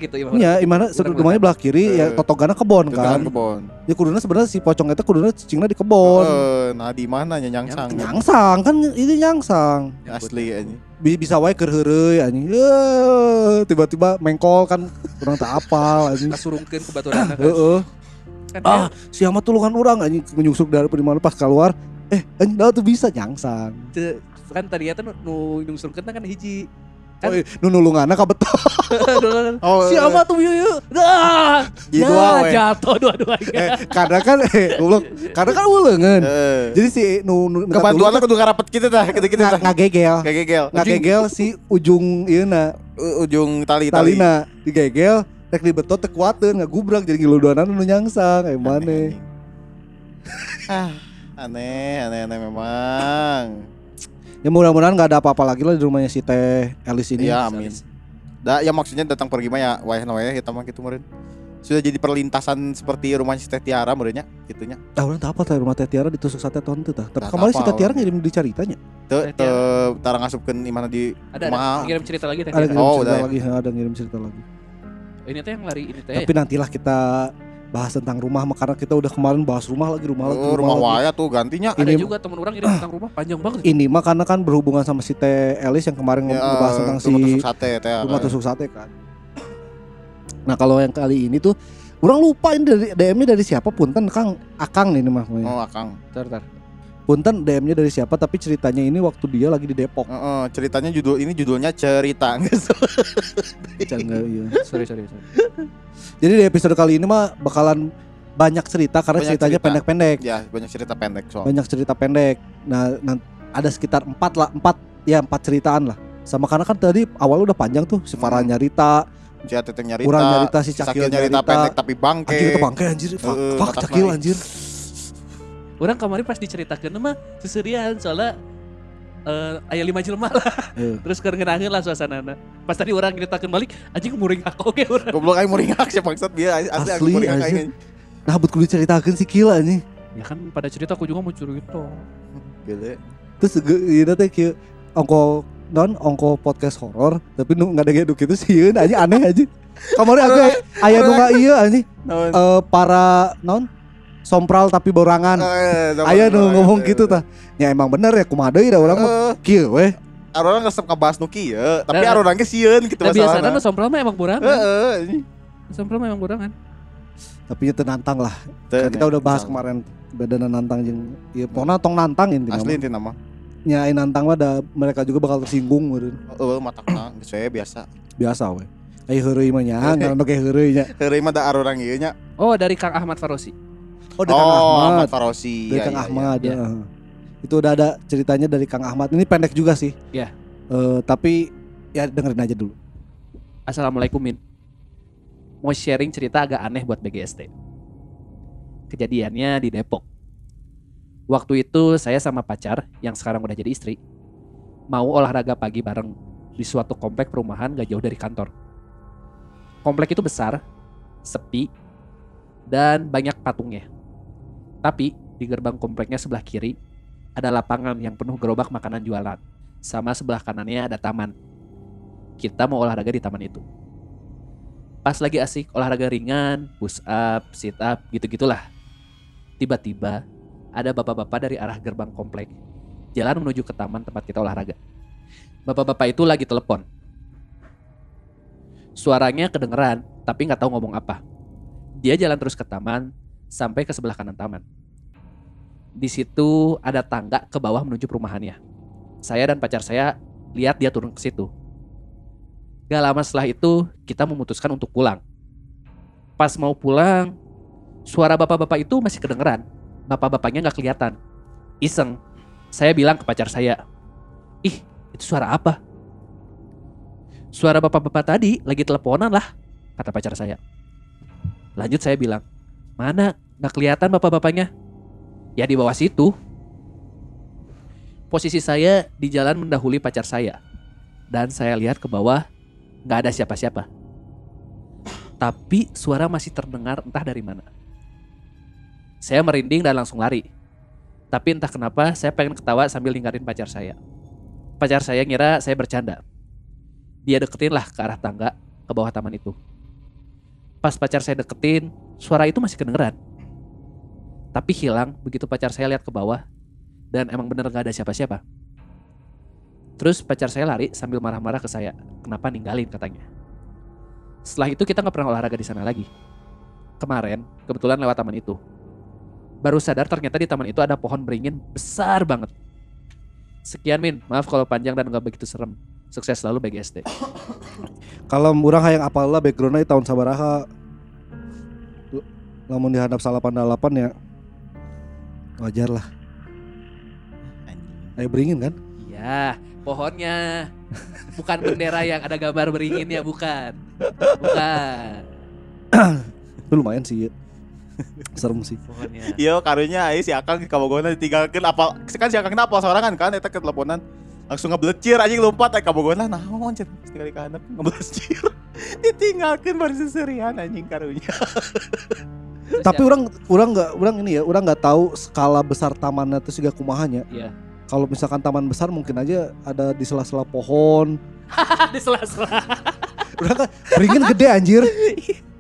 Tuh gitu. Iya, imana Urang rumahnya belah kiri ya Eh. totogana kebon kan. kebon. Ya kuduna sebenarnya si pocong itu kuduna cicingna di kebon. Eh, nah di mana nya nyangsang? Nyangsang kan ini nyangsang. Asli anjing. Bi- Bisa wae keur heureuy anjing. Eh, tiba-tiba mengkol kan kurang tak apal anjing. Kasurungkeun ku baturan kan. Heeh. Kan Ah, si amat tulungan orang anjing menyusuk dari mana pas keluar. Eh, anjing dah tuh bisa nyangsang. kan tadi eta nu nu nyungsurkeun kan hiji. Oh, iya, nu nulunganna ka betul. Oh, si amat tuh yuk yuk. Dah. Jadi Ya, dua we. jatuh dua-duanya. eh, karena kan eh goblok, karena kan uleungeun. Heeh. Jadi si nu nu Kebantuan lah kudu ngarapet kita dah, kita-kita dah. ngagegel. Kegegel. Ngagegel si ujung ieu U- ujung tali tali. talina digegel rek dibetot teu kuateun ngagubrak jadi ngiluduanan nu nyangsang kayak mana Ah, aneh, aneh, aneh memang. ya mudah-mudahan nggak ada apa-apa lagi lah di rumahnya si teh Elis ini Iya, amin. Da, ya maksudnya datang pergi mah ya wayah wayah kita mah gitu meureun. sudah jadi perlintasan seperti rumah si Teh Tiara menurutnya gitunya. Ah urang teu apa teh rumah Teh Tiara ditusuk sate tahun teu tah. Tapi kemarin si Teh Tiara ngirim di caritanya. Teu Teh teu tara ngasupkeun imana di Ada, ada ngirim cerita lagi teh. Ada ngirim Oh, cerita udah ya. lagi, ada ngirim cerita lagi. Ini teh yang lari ini teh. Tapi nantilah kita bahas tentang rumah mah, karena kita udah kemarin bahas rumah lagi rumah lagi Oh, rumah lagi. waya tuh gantinya. ada ini- juga temen orang ngirim tentang rumah panjang banget. Ini mah karena kan berhubungan sama si Teh Elis yang kemarin Ya, ngebahas tentang si rumah tusuk sate teh. rumah tusuk sate kan. Nah kalau yang kali ini tuh orang lupa ini dari DM-nya dari siapa punten Kang Akang ini mah. Oh, Akang. Bentar, bentar. Punten DM-nya dari siapa tapi ceritanya ini waktu dia lagi di Depok. Heeh, ceritanya judul ini judulnya cerita. Jangan, iya. Sorry, sorry, sorry. Jadi di episode kali ini mah bakalan banyak cerita karena Banyak ceritanya cerita. pendek-pendek. ya, banyak cerita pendek soal. Banyak cerita pendek. Nah, nan- ada sekitar empat lah, empat ya empat ceritaan lah. Sama karena kan tadi awal udah panjang tuh si Farah Hmm. nyarita, Si Teteh nyarita, Urang nyarita, si si Cakil nyarita nyarita. pendek tapi bangke. anjir itu bangke anjir, fuck, Heeh, fuck Cakil naik. anjir. Orang kemarin pas diceritakan mah seserian soalnya eh aya lima jelema lah. Heeh. Terus kerengenaheun lah suasana. Pas tadi orang ceritakan balik, anjing muring aku oke orang. Goblok aing muringak sih bangsat dia asli, Asli, muringak anjir. aing. Nah, buat kudu ceritakeun si Kila anjing. Ya kan pada cerita aku juga mau cerita. Gile. Terus ieu teh kieu ongko non ongko podcast horor tapi nu ngadege gitu sieun aja aneh aja. Kemarin aku aya nu anjing Naon? eh, para non sompral tapi borangan. Eh, Aya nu orang ngomong gitu tah. Ya emang bener ya kumaha deui da urang mah kieu weh. Orang resep ngebahas nu kieu, tapi Nah, orang ge sieun gitu Nah biasanya nu sompral mah emang burangan. Heeh. Sompral mah emang burangan. Tapi itu nantang lah. Kan kita udah bahas kemarin bedana nantang jeung ieu pokona tong nantang intinya. Asli mah. inti nama. Nyain nantang mah da mereka juga bakal tersinggung meureun. Heeh, matakna geus we biasa. Biasa weh. Ai heureuy mah nya, karena ge heureuy nya. Heureuy mah da arurang ieu nya. Oh dari Kang Ahmad Farosi. Oh, dari Kang Oh, Ahmad. Ahmad Farosi. dari Iya, Kang iya, Ahmad iya. ya. itu udah ada ceritanya dari Kang Ahmad ini pendek juga sih Iya. Eh, tapi ya dengerin aja dulu Assalamualaikum Min. Mau sharing cerita agak aneh buat BGST. Kejadiannya di Depok. Waktu itu saya sama pacar yang sekarang udah jadi istri mau olahraga pagi bareng di suatu komplek perumahan gak jauh dari kantor. Komplek itu besar, sepi, dan banyak patungnya. Tapi di gerbang kompleknya sebelah kiri ada lapangan yang penuh gerobak makanan jualan. Sama sebelah kanannya ada taman kita mau olahraga di taman itu. Pas lagi asik olahraga ringan, push up, sit up, gitu-gitulah. Tiba-tiba ada bapak-bapak dari arah gerbang komplek jalan menuju ke taman tempat kita olahraga. Bapak-bapak itu lagi telepon. Suaranya kedengeran, tapi nggak tahu ngomong apa. Dia jalan terus ke taman sampai ke sebelah kanan taman. Di situ ada tangga ke bawah menuju perumahannya. Saya dan pacar saya lihat dia turun ke situ. Gak lama setelah itu kita memutuskan untuk pulang. Pas mau pulang, suara bapak-bapak itu masih kedengeran. Bapak-bapaknya gak kelihatan. Iseng, saya bilang ke pacar saya, ih itu suara apa? Suara bapak-bapak tadi lagi teleponan lah, kata pacar saya. Lanjut saya bilang, mana gak kelihatan bapak-bapaknya? Ya di bawah situ. Posisi saya di jalan mendahului pacar saya. Dan saya lihat ke bawah, nggak ada siapa-siapa. Tapi suara masih terdengar entah dari mana. Saya merinding dan langsung lari. Tapi entah kenapa saya pengen ketawa sambil ninggalin pacar saya. Pacar saya ngira saya bercanda. Dia deketin lah ke arah tangga ke bawah taman itu. Pas pacar saya deketin, suara itu masih kedengeran. Tapi hilang begitu pacar saya lihat ke bawah dan emang bener gak ada siapa-siapa. Terus pacar saya lari sambil marah-marah ke saya. Kenapa ninggalin katanya. Setelah itu kita nggak pernah olahraga di sana lagi. Kemarin kebetulan lewat taman itu. Baru sadar ternyata di taman itu ada pohon beringin besar banget. Sekian Min, maaf kalau panjang dan nggak begitu serem. Sukses selalu BGSD. kalau orang hayang apal lah backgroundnya tahun sabaraha Lamun dihadap salapan dalapan ya wajar lah ayo beringin kan Iya, pohonnya. Bukan bendera yang ada gambar beringinnya, bukan. Bukan. itu lumayan sih ya. serem sih Pohonnya. Iya karunya ai si Akang kabogona ditinggalkeun apal kan si Akang apal sorangan kan eta ke teleponan. langsung ngeblecir anjing lompat eh kabogona naon cenah sekali ka handap ngeblecir ditinggalkeun bari seserian anjing karunya Tapi ya, orang orang nggak orang ini ya, orang nggak tahu skala besar tamannya itu juga kumahanya. Iya. Kalau misalkan taman besar mungkin aja ada di sela-sela pohon. di sela-sela. Udah kan beringin gede anjir.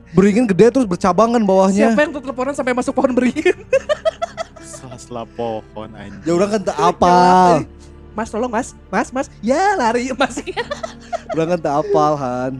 Beringin gede terus bercabangan bawahnya. Siapa yang teleponan sampai masuk pohon beringin? sela-sela pohon anjing Ya orang kan tak apal. eh. Mas tolong mas, mas, mas. Ya lari mas. Orang kan tak apal Han.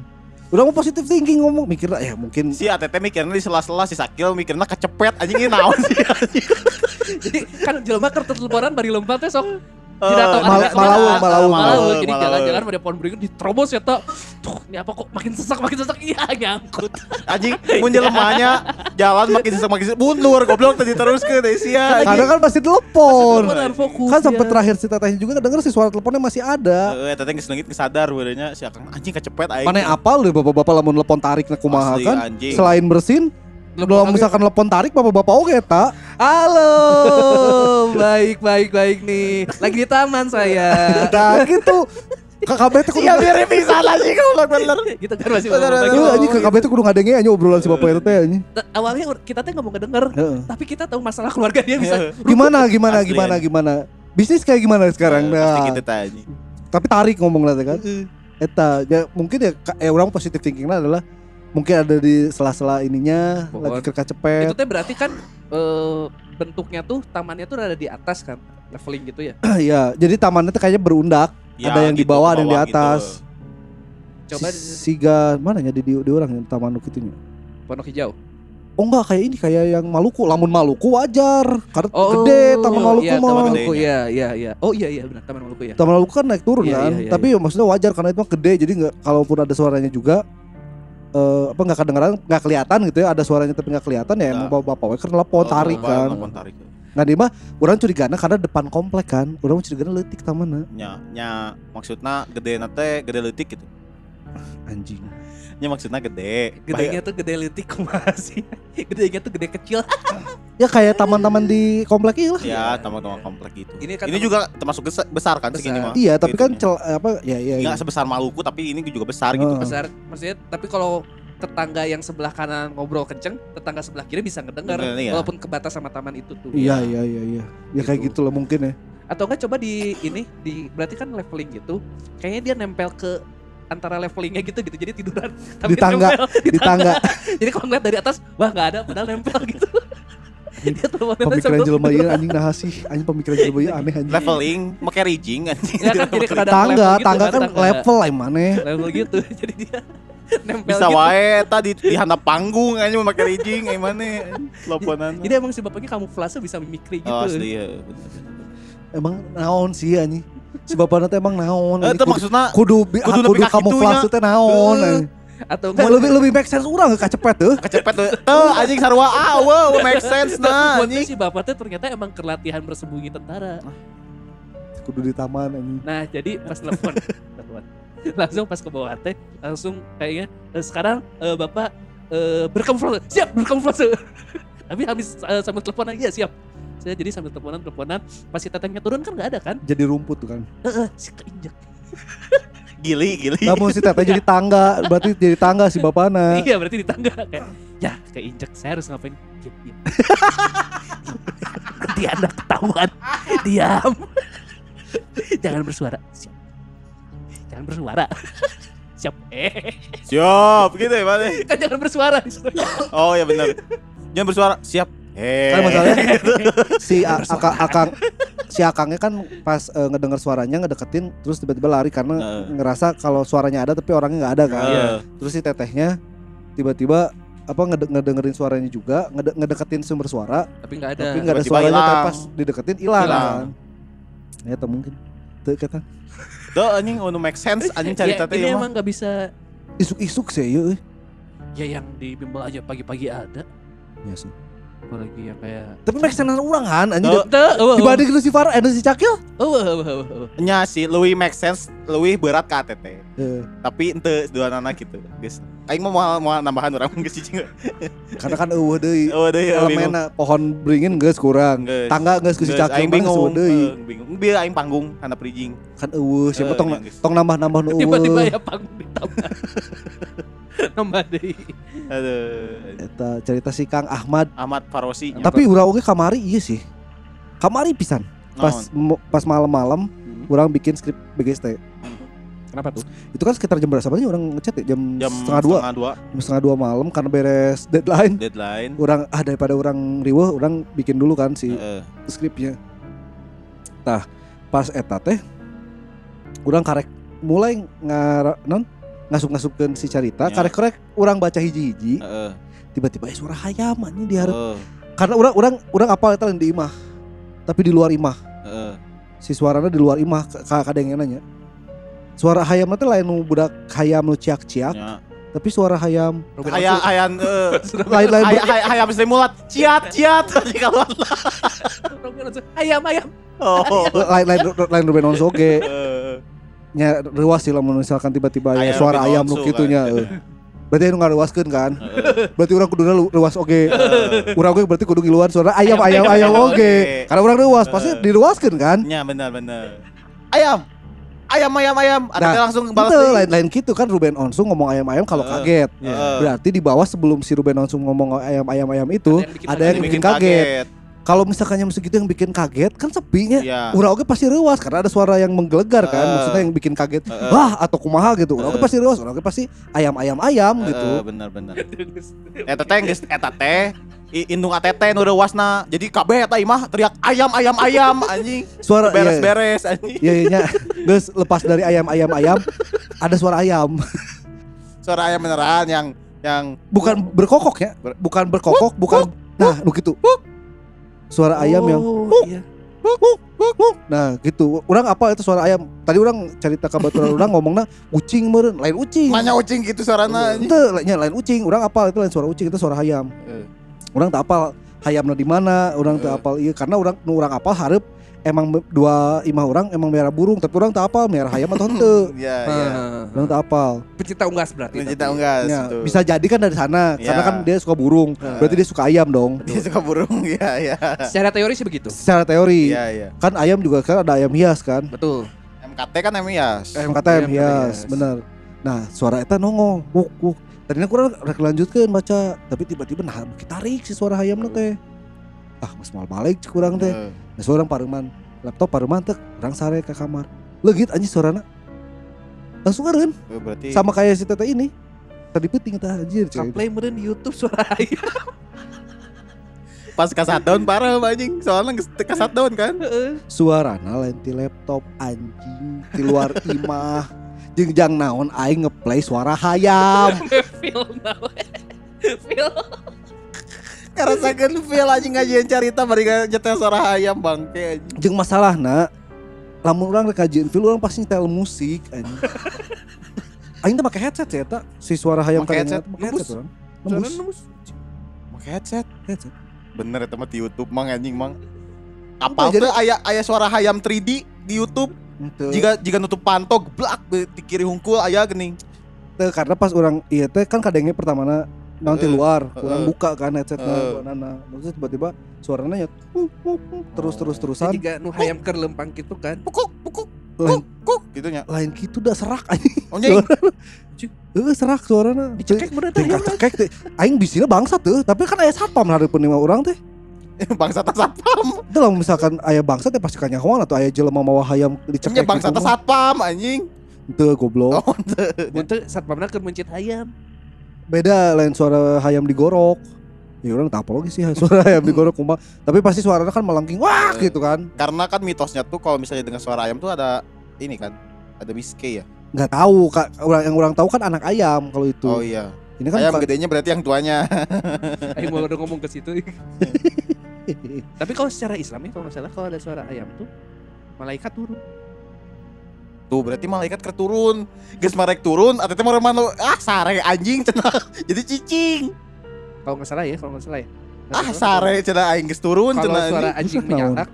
Udah mau positif thinking ngomong. Mikir ya mungkin. Si ATT mikirnya di sela-sela si Sakil mikirnya kecepet anjing ini naon sih? Anjing Jadi kan jelema keur teleponan bari lompat teh sok Tidak tahu Mal- ke mana. Malaung. Malaung. Jadi jalan-jalan pada pohon beringin diterobos ya tak. Tuh, ini apa kok makin sesak makin sesak iya nyangkut. anjing mun jelemanya jalan makin sesek makin sesek mundur goblok tadi terus ke Desia kadang kan pasti telepon. Kan sampai ya. terakhir si tetehnya juga denger si suara teleponnya masih ada. Eh, teteh geus leungit sadar benernya si Akang anjing kecepet aing. Mana apal deh bapak-bapak lamun telepon tarik kumaha kan. anjing. Selain bersin, kalau misalkan telepon tarik bapak-bapak oke tak. Halo, baik baik baik nih. Lagi di taman saya. Nah gitu. KKB itu kudu Iya mirip pisan anjing goblok bener. gitu kan masih bener. Iya anjing KKB itu kudu ngadenge aja obrolan si bapak itu teh anjing. T- Awalnya kita tuh nggak mau ngedenger, Heeh. tapi kita tahu masalah keluarga dia bisa. Gimana gimana Asli, gimana anjing. gimana. Bisnis kayak gimana sekarang? Eh, Pasti Nah, gitu anjing. tapi tarik ngomong lah kan. Eta ya mungkin ya eh orang positif thinkingnya adalah mungkin ada di sela-sela ininya Pohon. lagi kerja cepet. Itu teh berarti kan eh, bentuknya tuh tamannya tuh ada di atas kan, leveling gitu ya. Iya, jadi tamannya tuh kayaknya berundak. Ya, Ada yang di gitu, bawah, ada yang di bawah atas. gitu. Coba Si- Siga mana ya di, di, di orang yang taman nuk itunya. Pondok Hijau. Oh enggak kayak ini kayak yang Maluku, lamun Maluku wajar. Karena Oh, gede taman Maluku iya, mah. Taman Maluku, iya, iya, iya. Oh iya, iya benar, Taman Maluku ya. Taman Maluku kan naik turun Iya, kan. iya, iya, Tapi ya maksudnya wajar karena itu mah gede jadi nggak kalaupun ada suaranya juga eh apa nggak kedengeran nggak kelihatan gitu ya ada suaranya tapi nggak kelihatan ya emang Nah. bapak bapak kan telepon tarik Oh, kan telepon tarik. nah dia mah orang curigana karena depan komplek kan orang mau curigana letik tamannya Nya nya maksudna gede nate gede leutik gitu. Anjing Nya maksudna gede. Gedenya tuh gede letik kumaha sih. Gedenya tuh gede kecil. ya kayak taman-taman di komplek ini lah Ya, taman-taman komplek gitu. Ini kan Ini taman- juga termasuk besar kan Besar. segini mah. iya tapi kan Itunya. cel apa ya ya, ya. Nggak sebesar Maluku tapi ini juga besar gitu. Heeh. besar maksudnya tapi kalau tetangga yang sebelah kanan ngobrol kenceng, tetangga sebelah kiri bisa ngedenger Bener, iya. walaupun kebatas sama taman itu tuh. iya iya iya iya ya kayak Gitu. gitu lah mungkin ya Atau enggak coba di ini di berarti kan leveling gitu. Kayaknya dia nempel ke antara levelingnya gitu gitu. Jadi tiduran Di tangga, nempel di, di tangga. jadi kalau ngeliat dari atas wah nggak ada padahal nempel gitu. Dia pemikiran jelema ieu anjing nah sih. Anjing pemikiran jelema ieu aneh anjing. Leveling, make rigging anjing. ya kan jadi kada tangga level gitu tangga kan level lah mana? Level gitu jadi dia nempel Bisa gitu. wae tadi di handap panggung aja make rigging gimana teleponan. jadi emang si bapaknya kamuflase bisa mimikri gitu. Oh, asli ya. emang naon sih anjing si bapak nanti emang naon Eh, itu Kudu- maksudnya kudu kudu kudu nepi ka kamu kitunya. teh naon Heuh. anjing. atau Mau enggak lebih lebih make sense urang kacepet tuh kecepet tuh. Tuh anjing sarua ah wow make sense nah anjing. si bapak tuh ternyata emang kelatihan bersembunyi tentara kudu di taman anjing nah jadi pas telepon telepon. langsung pas ke bawah teh langsung kayaknya "Eh, sekarang eh, bapak eh, berkamuflase siap berkamuflase tapi habis eh, sambil teleponan iya siap saya jadi sambil teleponan teleponan pas si tetangnya turun kan nggak ada kan? Jadi rumput tuh kan? Heeh, si keinjek. Gili gili. namun si teteh jadi tangga berarti jadi tangga si bapana iya berarti di tangga kayak ya keinjek saya harus ngapain? Diam diam. Nanti anda ketahuan. Diam. Jangan bersuara. Siap. Jangan bersuara. Siap. Eh. Siap gitu ya Pak. kan jangan bersuara. Oh ya benar. Jangan bersuara. Siap. Eh. kan masalahnya si A- akang akang si akangnya kan pas eh, ngedenger suaranya ngedeketin terus tiba-tiba lari karena Heeh. ngerasa kalau suaranya ada tapi orangnya nggak ada kan. Iya. terus si tetehnya tiba-tiba apa ngede- ngedengerin suaranya juga ngede- ngedeketin sumber suara. Tapi nggak ada. Tapi nggak ada Tiba-tiba suaranya tapi pas dideketin hilang. Kan ya itu mungkin. Tuh kata. Tuh anjing unu make sense anjing ya, cerita teh ini emang nggak bisa isuk-isuk sih ya ya yang di bimbel aja pagi-pagi ada. Ya sih apalagi yang kayak Tapi make sense urang kan anjing. Tuh. Teu, eueuh, eueuh. Dibanding nu si Farah eh si Cakil. Eueuh, eueuh, eueuh, eueuh. nya sih lebih make sense lebih berat ke ATT Heeh. tapi ente dua anak gitu guys aing mau mau, nambahan orang geus cicing Karena kan eueuh deui. oh deh ya bingung Elemenna pohon beringin geus kurang. Tangga geus Geus, Cakil aing bingung eueuh deui. Eh, bingung biar aing panggung handap bridging Kan eueuh siapa Eh, tong tong nambah-nambah nu Tiba-tiba eueuh. ya panggung ditambah. Nambah deui. aduh Eta cerita si Kang Ahmad. Ahmad Farosi Tapi urang oge kamari iya sih. Kamari pisan. Pas mo- pas malam-malam Hmm. orang bikin skrip BGST. Kenapa tuh? Itu kan sekitar jam berapa sih orang ngechat ya? Jam, jam setengah dua. setengah dua Jam setengah dua malam karena beres deadline. deadline Orang ah daripada orang riweh, orang bikin dulu kan si Heeh. skripnya. Tah, pas eta teh orang karek mulai ngar non ngasup-ngasupkeun si carita, Ya. karek-karek orang baca hiji-hiji, Heeh. tiba-tiba eh, suara hayam hareup. Heeh. Karena orang orang orang apa eta lain di imah. Tapi di luar imah. Heeh. Si suaranya di luar imah ka kadang nanya. Suara hayam teh lain budak hayam nu ciak-ciak, Nya. tapi suara hayam Ruben Aya Onsu. ayan eh, lain-lain aya aya aya Sri Mulat ciat ciat kalau Ruben Onsu. Ayam ayam. oh lain lain lain Ruben Onsu oge Eh, nya rewas sih lamun misalkan tiba-tiba Aya suara ayam nu kitu nya kan. euy. Berarti anu ngarewaskeun kan? Berarti urang kuduna lu- rewas oge. Eh, Urang oge berarti kudu ngiluan suara ayam ayam ayam Ayam, ayam oge. oge. Karena urang rewas pasti Eh. diruaskeun kan? nya benar benar ayam ayam ayam ayam ada Nah, langsung balas Itu deui. lain-lain gitu kan Ruben Onsu ngomong ayam-ayam kalau Eh. kaget. Heeh. Berarti di bawah sebelum si Ruben Onsu ngomong ayam-ayam itu Ada yang bikin ada kaget. yang bikin kaget. Kalau misalkan yang segitu yang bikin kaget kan sepinya. Iya. Urang oge pasti rewas karena ada suara yang menggelegar kan, maksudnya yang bikin kaget. Heeh. Wah, atau kumaha gitu. Urang oge pasti rewas, urang oge pasti ayam-ayam-ayam gitu. Heeh, benar benar eta teh geus eta teh indung ATT nu rewasna jadi kabeh eta imah teriak ayam ayam ayam anjing Suara iya, beres-beres anjing Iya, iya, iya. Terus lepas dari ayam-ayam-ayam ada suara ayam. suara ayam beneran yang yang Bukan berkokok ya, bukan berkokok, bukan Nah, lu Suara ayam yang Oh, iya. Nah gitu, orang apa itu suara ayam? Tadi orang cerita kebetulan orang ngomongnya ucing meren, lain ucing. Manya ucing gitu suarana anjing. Itu lainnya lain ucing, orang apa itu lain suara ucing itu suara ayam. Eh. Orang tak apal hayamna di mana, orang tak Eh. apal iya karena orang nu orang apal harap emang dua imah orang emang merah burung, tapi orang tak apal merah hayam atau henteu. Iya iya. Ah. Orang tak apal. Pecinta unggas berarti. Pencinta tapi. unggas Ya, itu. bisa jadi kan dari sana, karena Ya. kan dia suka burung, Eh. berarti dia suka ayam dong. Dia suka burung iya iya. Secara teori sih begitu. Secara teori, Iya iya. kan ayam juga kan ada ayam hias kan. Betul. MKT kan ya. Ayam kata ayam Ayam hias, hias. bener. Nah, suara eta nongol, wuk wuk. Tadinya kurang rek lanjutkeun baca, tapi tiba-tiba nah kita tarik si suara hayam teh. Ah, mas mal balik kurang teh. Nah, seorang pareman, laptop pareman teh, orang sare ke kamar. Legit anjing suarana. Langsung keren, eh, berarti sama kayak si tete ini. Tadi penting tah anjir cuy. Kaplay meren di YouTube suara ayam. pas kasat daun parah anjing. Soalnya kasat daun kan. Suarana lain ti laptop anjing di luar imah. Jeung jang naon aing ngeplay suara hayam. Now. Feel. Karasakeun feel anjing ngajian carita bari nyetel suara ayam bangke anjing. Jeung masalahna lamun urang rek kajian film urang pasti nyetel musik anjing. Aing teh make headset ya eta si suara hayam Make kadang headset, make headset urang. Nembus nembus. Make headset. headset. Bener eta mah di YouTube mang anjing mang. Apa, Apal jadi- tuh aya aya suara hayam 3D di YouTube. Henteu. Jika jika nutup pantog blak di kiri hungkul aya geuning. Teu, karena pas orang iya teh kan kadangnya pertamana nanti Heeh, luar, heeh. orang buka kan headsetnya Heeh. buanana. Terus tiba-tiba suaranya ya terus terus terusan Jika nu hayam keur lempang gitu kan. Pukuk pukuk lain, kuk gitu nya. lain gitu udah serak anjing. Oh. Heeh serak suarana. Dicekek bener teh. Cekek teh. Aing bisina bangsa tuh, tapi kan aya satpam hareupeun lima orang teh. Bangsa tas satpam. Itu lah misalkan aya bangsa teh pasti kanyahoan atau aya jelema mawa hayam dicekek. Bangsa tas satpam anjing. Teu goblok. Oh, Mun teu satpamna keur mencit hayam. Beda lain suara hayam digorok. Ya orang tak apa lagi sih suara ayam digorok kumaha. Tapi pasti suaranya kan melengking wah Eh. gitu kan. Karena kan mitosnya tuh kalau misalnya dengar suara ayam tuh ada ini kan. Ada biske ya. nggak tahu kak orang yang orang tahu kan anak ayam kalau itu Oh iya. ini kan ayam bukan- gedenya berarti yang tuanya. Aing mau udah ngomong ke situ. Tapi kalau secara Islam ya kalau nggak salah kalau ada suara ayam tuh malaikat turun. Tuh berarti malaikat keturun. Geus marek turun, atau mah remah lu, ah sare anjing cenah. Jadi cicing. Kalau nggak salah ya, kalau nggak salah ya. Ah sare cenah aing geus turun Kalau cenah suara anjing. menyalak,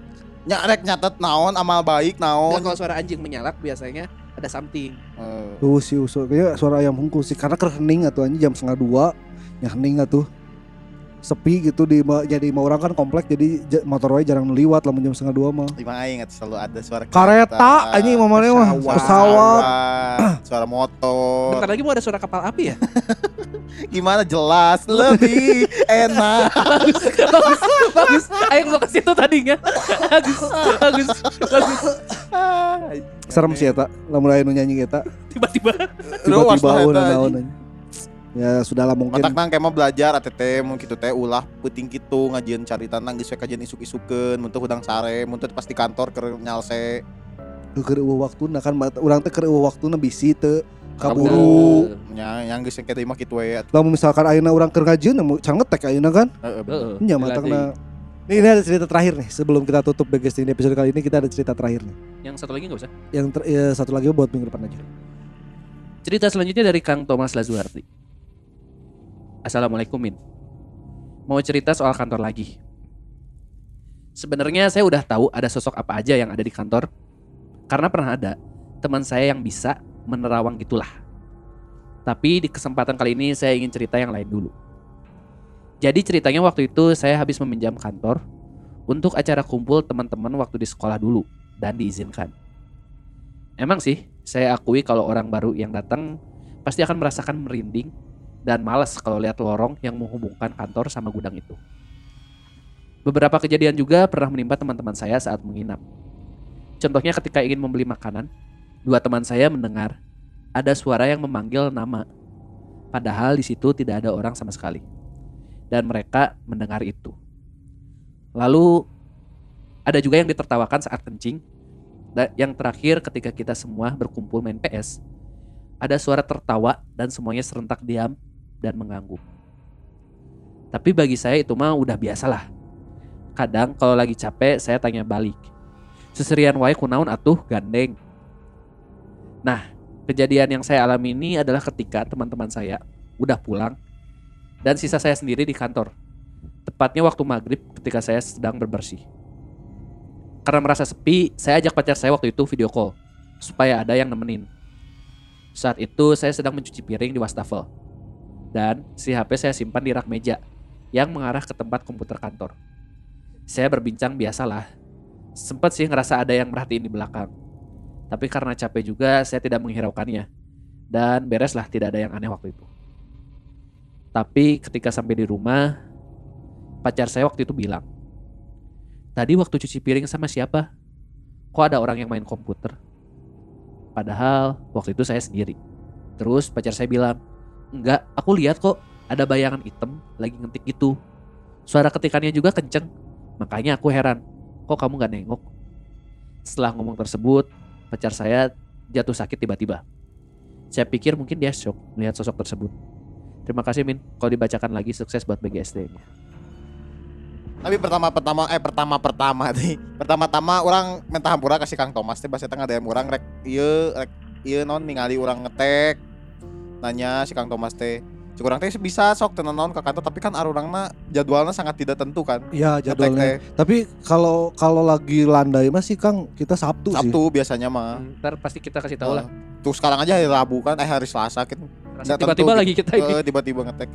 Nya rek nyatet naon amal baik dan naon. kalau suara anjing menyalak biasanya ada something. Eh, Tuh si usul kayak suara ayam hungkul sih karena ker hening atuh anjing jam setengah dua ya hening atuh sepi gitu di jadi mau orang kan komplek jadi ja- motor wae jarang liwat lah jam setengah dua mah Lima aing selalu ada suara kareta anjing mamanya mah pesawat. pesawat suara motor. Bentar lagi mau ada suara kapal api ya? Gimana jelas lebih enak. bagus, bagus. Ayo mau ke situ tadinya. bagus, bagus, bagus. serem sih eta lamun aya nu nyanyi eta Tiba-tiba tiba-tiba lah naon anjing. Ya sudahlah mungkin Otak nang kemah belajar ATT mun kitu teh ulah penting kitu ngajian carita nang geus kajian isuk-isukeun mun teu hudang sare mun teu pas di kantor keur nyalse keur eueuh waktuna kan mat- urang teh keur eueuh waktuna bisi teu kaburu nya yang geus kita mah kitu we lamun misalkan ayeuna urang keur ngajieun mau can ngetek ayeuna kan Heeh, bener. Heeh. nya matangna ini, ini ada cerita terakhir nih sebelum kita tutup bagus ini episode kali ini kita ada cerita terakhir nih Yang satu lagi nggak usah. yang ter- ya, satu lagi buat minggu depan aja Cerita selanjutnya dari Kang Thomas Lazuardi. Assalamualaikum Min. Mau cerita soal kantor lagi. Sebenarnya saya udah tahu ada sosok apa aja yang ada di kantor. Karena pernah ada teman saya yang bisa menerawang gitulah. Tapi di kesempatan kali ini saya ingin cerita yang lain dulu. Jadi ceritanya waktu itu saya habis meminjam kantor untuk acara kumpul teman-teman waktu di sekolah dulu dan diizinkan. Emang sih, saya akui kalau orang baru yang datang pasti akan merasakan merinding dan malas kalau lihat lorong yang menghubungkan kantor sama gudang itu. Beberapa kejadian juga pernah menimpa teman-teman saya saat menginap. Contohnya ketika ingin membeli makanan, dua teman saya mendengar ada suara yang memanggil nama. Padahal di situ tidak ada orang sama sekali. Dan mereka mendengar itu. Lalu ada juga yang ditertawakan saat kencing dan yang terakhir ketika kita semua berkumpul main PS, ada suara tertawa dan semuanya serentak diam dan mengganggu. Tapi bagi saya itu mah udah biasalah. Kadang kalau lagi capek saya tanya balik. Seserian wae kunaon atuh gandeng. Nah, kejadian yang saya alami ini adalah ketika teman-teman saya udah pulang dan sisa saya sendiri di kantor. Tepatnya waktu maghrib ketika saya sedang berbersih. Karena merasa sepi, saya ajak pacar saya waktu itu video call supaya ada yang nemenin. Saat itu saya sedang mencuci piring di wastafel. Dan si HP saya simpan di rak meja yang mengarah ke tempat komputer kantor. Saya berbincang biasalah. Sempat sih ngerasa ada yang merhatiin di belakang. Tapi karena capek juga saya tidak menghiraukannya. Dan bereslah tidak ada yang aneh waktu itu. Tapi ketika sampai di rumah, pacar saya waktu itu bilang, Tadi waktu cuci piring sama siapa? Kok ada orang yang main komputer? Padahal waktu itu saya sendiri. Terus pacar saya bilang, enggak, aku lihat kok ada bayangan hitam lagi ngetik gitu. Suara ketikannya juga kenceng. Makanya aku heran, kok kamu gak nengok? Setelah ngomong tersebut, pacar saya jatuh sakit tiba-tiba. Saya pikir mungkin dia shock melihat sosok tersebut. Terima kasih Min, kalau dibacakan lagi sukses buat BGSD-nya. Tapi pertama-pertama eh pertama-pertama nih. Pertama-tama orang minta hampura kasih Kang Thomas teh bahasa tengah DM orang rek ieu rek ieu non ningali orang ngetek. Nanya si Kang Thomas teh. Cik urang teh bisa sok tenan naon ke kantor tapi kan arurangna jadwalnya sangat tidak tentu kan. ya Ngetek jadwalnya tapi kalau kalau lagi landai masih Kang kita Sabtu, sih Sabtu biasanya mah. Ntar pasti kita kasih tahu lah. Tuh sekarang aja hari Rabu kan eh hari Selasa kan. Tiba-tiba lagi kita ini. Eh, tiba-tiba ngetek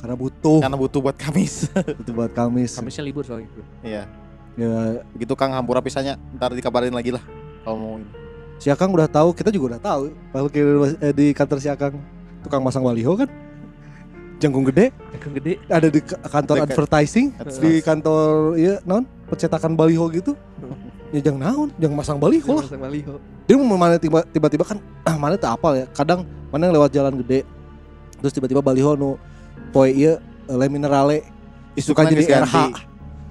karena butuh karena butuh buat Kamis. itu buat Kamis Kamisnya libur soalnya. Iya. ya Begitu Kang hampura pisahnya ntar dikabarin lagi lah kalau mau ini. Si Akang udah tahu kita juga udah tahu kalau kita eh, di kantor si Akang tukang masang baliho kan jangkung gede Dagang gede. ada di ka- kantor Dekat. advertising Advertising. di kantor iya non percetakan baliho gitu ya jangan naon jangan masang baliho lah Masang baliho. dia mau mana tiba- tiba-tiba kan ah, mana tuh apal ya kadang mana yang lewat jalan gede terus tiba-tiba baliho nu poe ieu eh, le minerale suka Isukna jadi. RH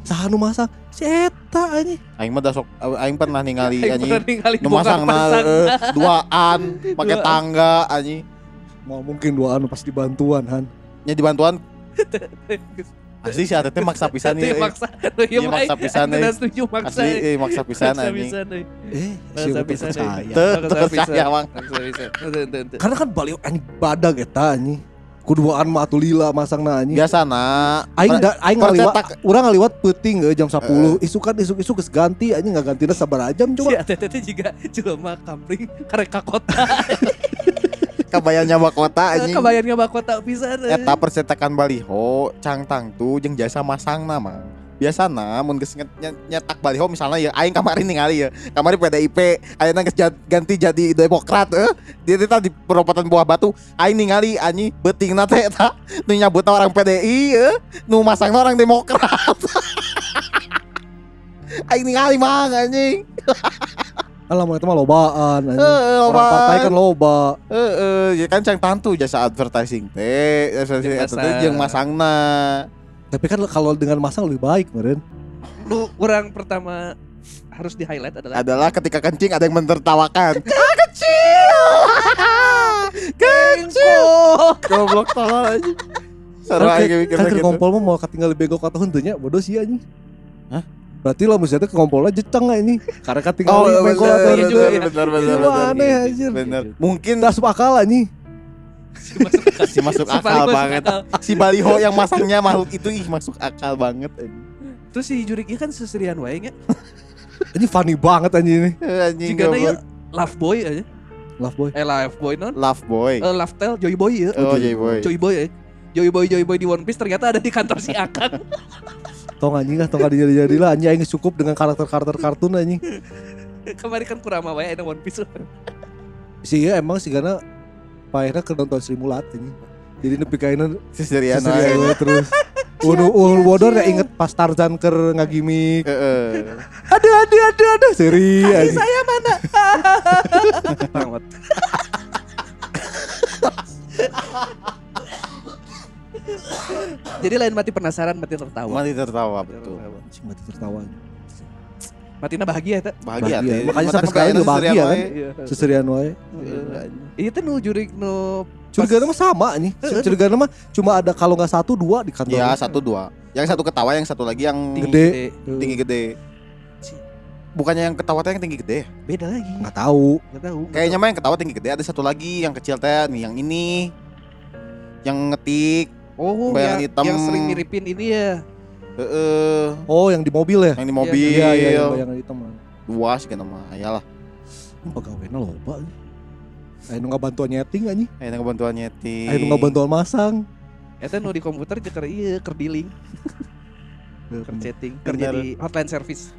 saha nu masang si eta anjing Aing mah dah sok aing pernah ningali anjing. Nu masang pasang. duaan pakai Duaan. tangga anjing. mau mungkin dua anu pas dibantuan han Nya dibantuan asli si Atete maksa pisan Itu nih. yang maksa. Tuh Iya, yang maksa pisan, eh. Tidak setuju maksa. Asli eh. eh, maksa pisan Maksa anjing. pisan, eh. eh Maksa siapa pisan, eh. Maksa pisan. mang. Maksa pisan. Tuh, tuh, tuh. karena kan baliho anjing badag eta anjing kuduaan mah atuh lila masang na anjing. biasana Aing da, aing ngaliwat urang ngaliwat peuting euy jam 10. Isu kan isuk-isuk geus ganti anjing nggak gantina sabar jam Si coba. ATT juga jelema kampring karek ka kota. kabayang nyawa kota anjing Kebayang nggak kota pisan. eh. eta persetakan baliho cangtang tuh jeung jasa masang nama biasana mun geus nyetak baliho misalnya ya aing kemarin ningali ya kemarin PDIP ayeuna geus jad- ganti jadi Demokrat eh dia teh di perempatan buah batu aing ningali anjing beutingna teh eta nu nyabutna orang PDI eh nu masangna orang Demokrat aing ningali mang anjing Alah mau itu mah lobaan anjing. Heeh, Orang partai kan loba. Heeh, ya kan cangtang tuh jasa advertising teh, advertising teh masang. jeung masangna. Tapi kan kalau dengan masang lebih baik meren. Lu orang pertama harus di highlight adalah adalah ketika kencing ada yang mentertawakan. ah, kecil. kecil. Goblok tolol aja. Seru aja ke- mikirnya kan gitu. ngompol mah mau ketinggal bego kata henteunya bodoh sih anjing. Hah? Berarti lah maksudnya ke ngompolnya jeceng lah ini. Karena ketinggal Oh, bego bener, kata iya bener, juga ya. bener, bener, bener, aneh bener. anjir. Bener. Mungkin Tidak masuk akal anjing. masuk akal. si masuk Si akal masuk banget. akal. Si baliho yang masangnya makhluk itu ih masuk akal banget anjing. Terus si Juriknya kan seserian wae nya. Ini funny banget anjing ini. Anjing Jika ya. Love Boy aja. Love boy. Eh Love Boy non. Love boy. Eh Love Tale Joy Boy ya. Oh, Joy Boy. Joy Boy ya. Joy Boy Joy Boy di One Piece ternyata ada di kantor si Akang. Tong anjing lah, tong jadi jadi lah anjing aing cukup dengan karakter-karakter kartun anjing. Kemarin kan Kurama wae ada One Piece. Si iya emang si Gana paehna ke nonton Sri Mulat anjing. Jadi nepi wae. we terus. Unu ul bodor ya inget pas Tarzan ker ngagimik. Heeh. Aduh aduh aduh aduh seri anjing. Saya mana? Tamat. Jadi lain mati penasaran, mati tertawa. Mati tertawa betul. Anjing mati tertawa. Matina bahagia eta. Bahagia, Bahagia. Makanya sampai sekarang juga bahagia, seserian kan? Iya. Seserian wae. Iya teh nu jurik nu Curiga mah sama nih. Curiga mah cuma ada kalau nggak satu dua di kantor. Ya satu dua. Yang satu ketawa, yang satu lagi yang tinggi Gede. gede. tinggi gede. Bukannya yang ketawa teh yang tinggi gede ya? Beda lagi. Nggak tahu. Enggak tahu. Kayaknya mah yang ketawa tinggi gede ada satu lagi yang kecil teh nih yang ini. Yang ngetik, Oh, yang, hitam. yang sering miripin ini ya. Heeh, Oh yang di mobil ya? yang di mobil. Iya iya yang bayangan hitam. Dua sih kan mah. Ayalah. Pegawainya loba. Ayo nggak bantuan nyeting anjing. Ayo kebantuan nyeting. Ayo nggak bantuan masang. Eta nu di komputer jeung keur ieu keur billing, keur chatting, Bener. jadi hotline service.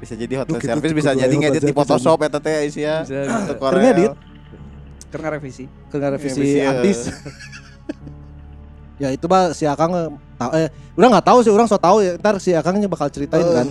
Bisa jadi Duh, hotline gitu, service gitu, bisa gitu, jadi ngedit di Photoshop eta teh. Bisa, Untuk bisa. Corel. ngedit. Keur ngarevisi. Ke nggak revisi Revisi, ya. artis. ya itu mah si Akang eh, tahu eh udah nggak tahu sih orang so tahu ya ntar si Akangnya bakal ceritain Eh. kan.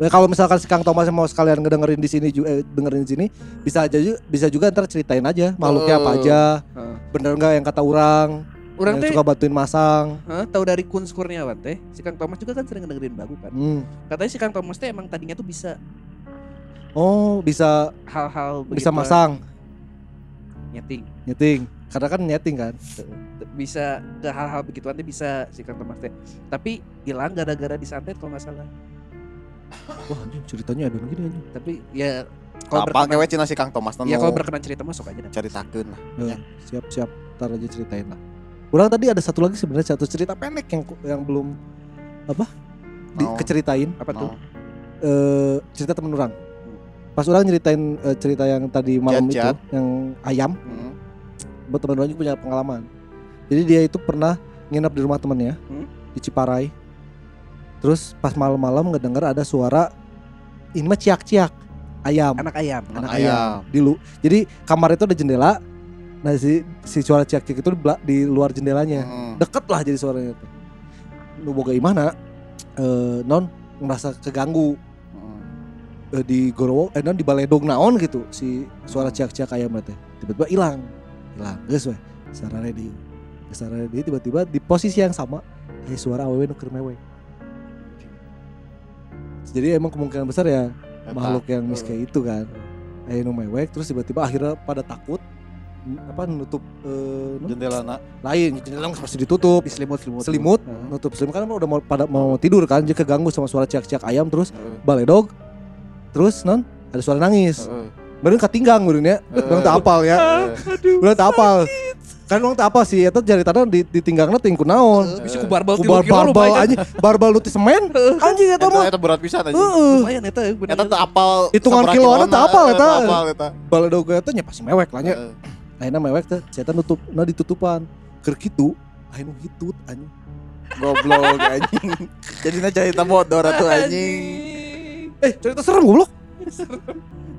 Ya, kalau misalkan si Kang Thomas mau sekalian ngedengerin di sini ju- eh, dengerin di sini bisa aja bisa juga ntar ceritain aja makhluknya apa Eh. aja Heeh. bener nggak yang kata orang Urang yang teh suka bantuin masang Hah, tahu dari Kun Kurniawan teh, si Kang Thomas juga kan sering dengerin bagu kan. Hmm. Katanya si Kang Thomas teh emang tadinya tuh bisa oh bisa hal-hal bisa masang nyeting, nyeting karena kan nyeting kan bisa ke hal-hal begituan teh bisa si Kang Thomas teh. Tapi hilang gara-gara disantet kalau nggak salah. wah anjing ceritanya ada gini anjing Tapi ya kalau Apa berkenan, kewe cina si Kang Thomas ya kalau berkenan cerita masuk aja dah. caritakeun lah. Ya, siap siap ntar aja ceritain lah orang tadi ada satu lagi sebenarnya satu cerita pendek yang yang belum apa di, keceritain Apa tuh? Mau. eh cerita temen orang pas orang nyeritain eh, cerita yang tadi malam itu Jat-jat. yang ayam Hmm. buat temen orang juga punya pengalaman jadi dia itu pernah nginep di rumah temennya Hmm? di Ciparai terus pas malam-malam ngedenger ada suara ini mah ciak-ciak ayam Anak ayam. anak Anak ayam. ayam. di lu jadi kamar itu ada jendela nah si si suara ciak ciak itu di, luar jendelanya Hmm. deket lah jadi suaranya itu lu boga gimana eh non merasa keganggu Hmm. eh, di gorowo eh non di baledog naon gitu si suara ciak ciak ayam teh tiba-tiba hilang hilang geus we sarane di sarane di tiba-tiba di posisi yang sama. Eh suara awewe nu keur mewe. Jadi emang kemungkinan besar ya Eta. makhluk yang miske itu kan. Ayo nu mewek terus tiba-tiba akhirnya pada takut apa nutup eh, nu- jendela nak. Lain jendela nggak pasti ditutup. Di selimut selimut. selimut Heeh. nutup. Selimut kan udah mau pada mau tidur kan. Jadi keganggu sama suara ciak-ciak ayam terus Heeh. baledog. Terus non ada suara nangis. Heeh. Bener ketinggang udah ya. Heeh. Udah tak apal ya. Heeh. Udah tak apal kan orang teh apa sih eta jaritana di ditinggangna teh ku naon Bisa ku barbel ku barbal lumayan. anjing barbal nu ti semen anjing eta Eta mah eta berat pisan anjing. Lumayan eta bener. Eta teu apal Hitungan kiloan teu apal eta. apal eta. baladog eta nya pasti mewek lah nya akhirnya mewek teh saya nutup nah ditutupan keur kitu akhirnya hitut anjing Goblok anjing. Jadinya cerita bodor atuh anjing. eh cerita serem goblok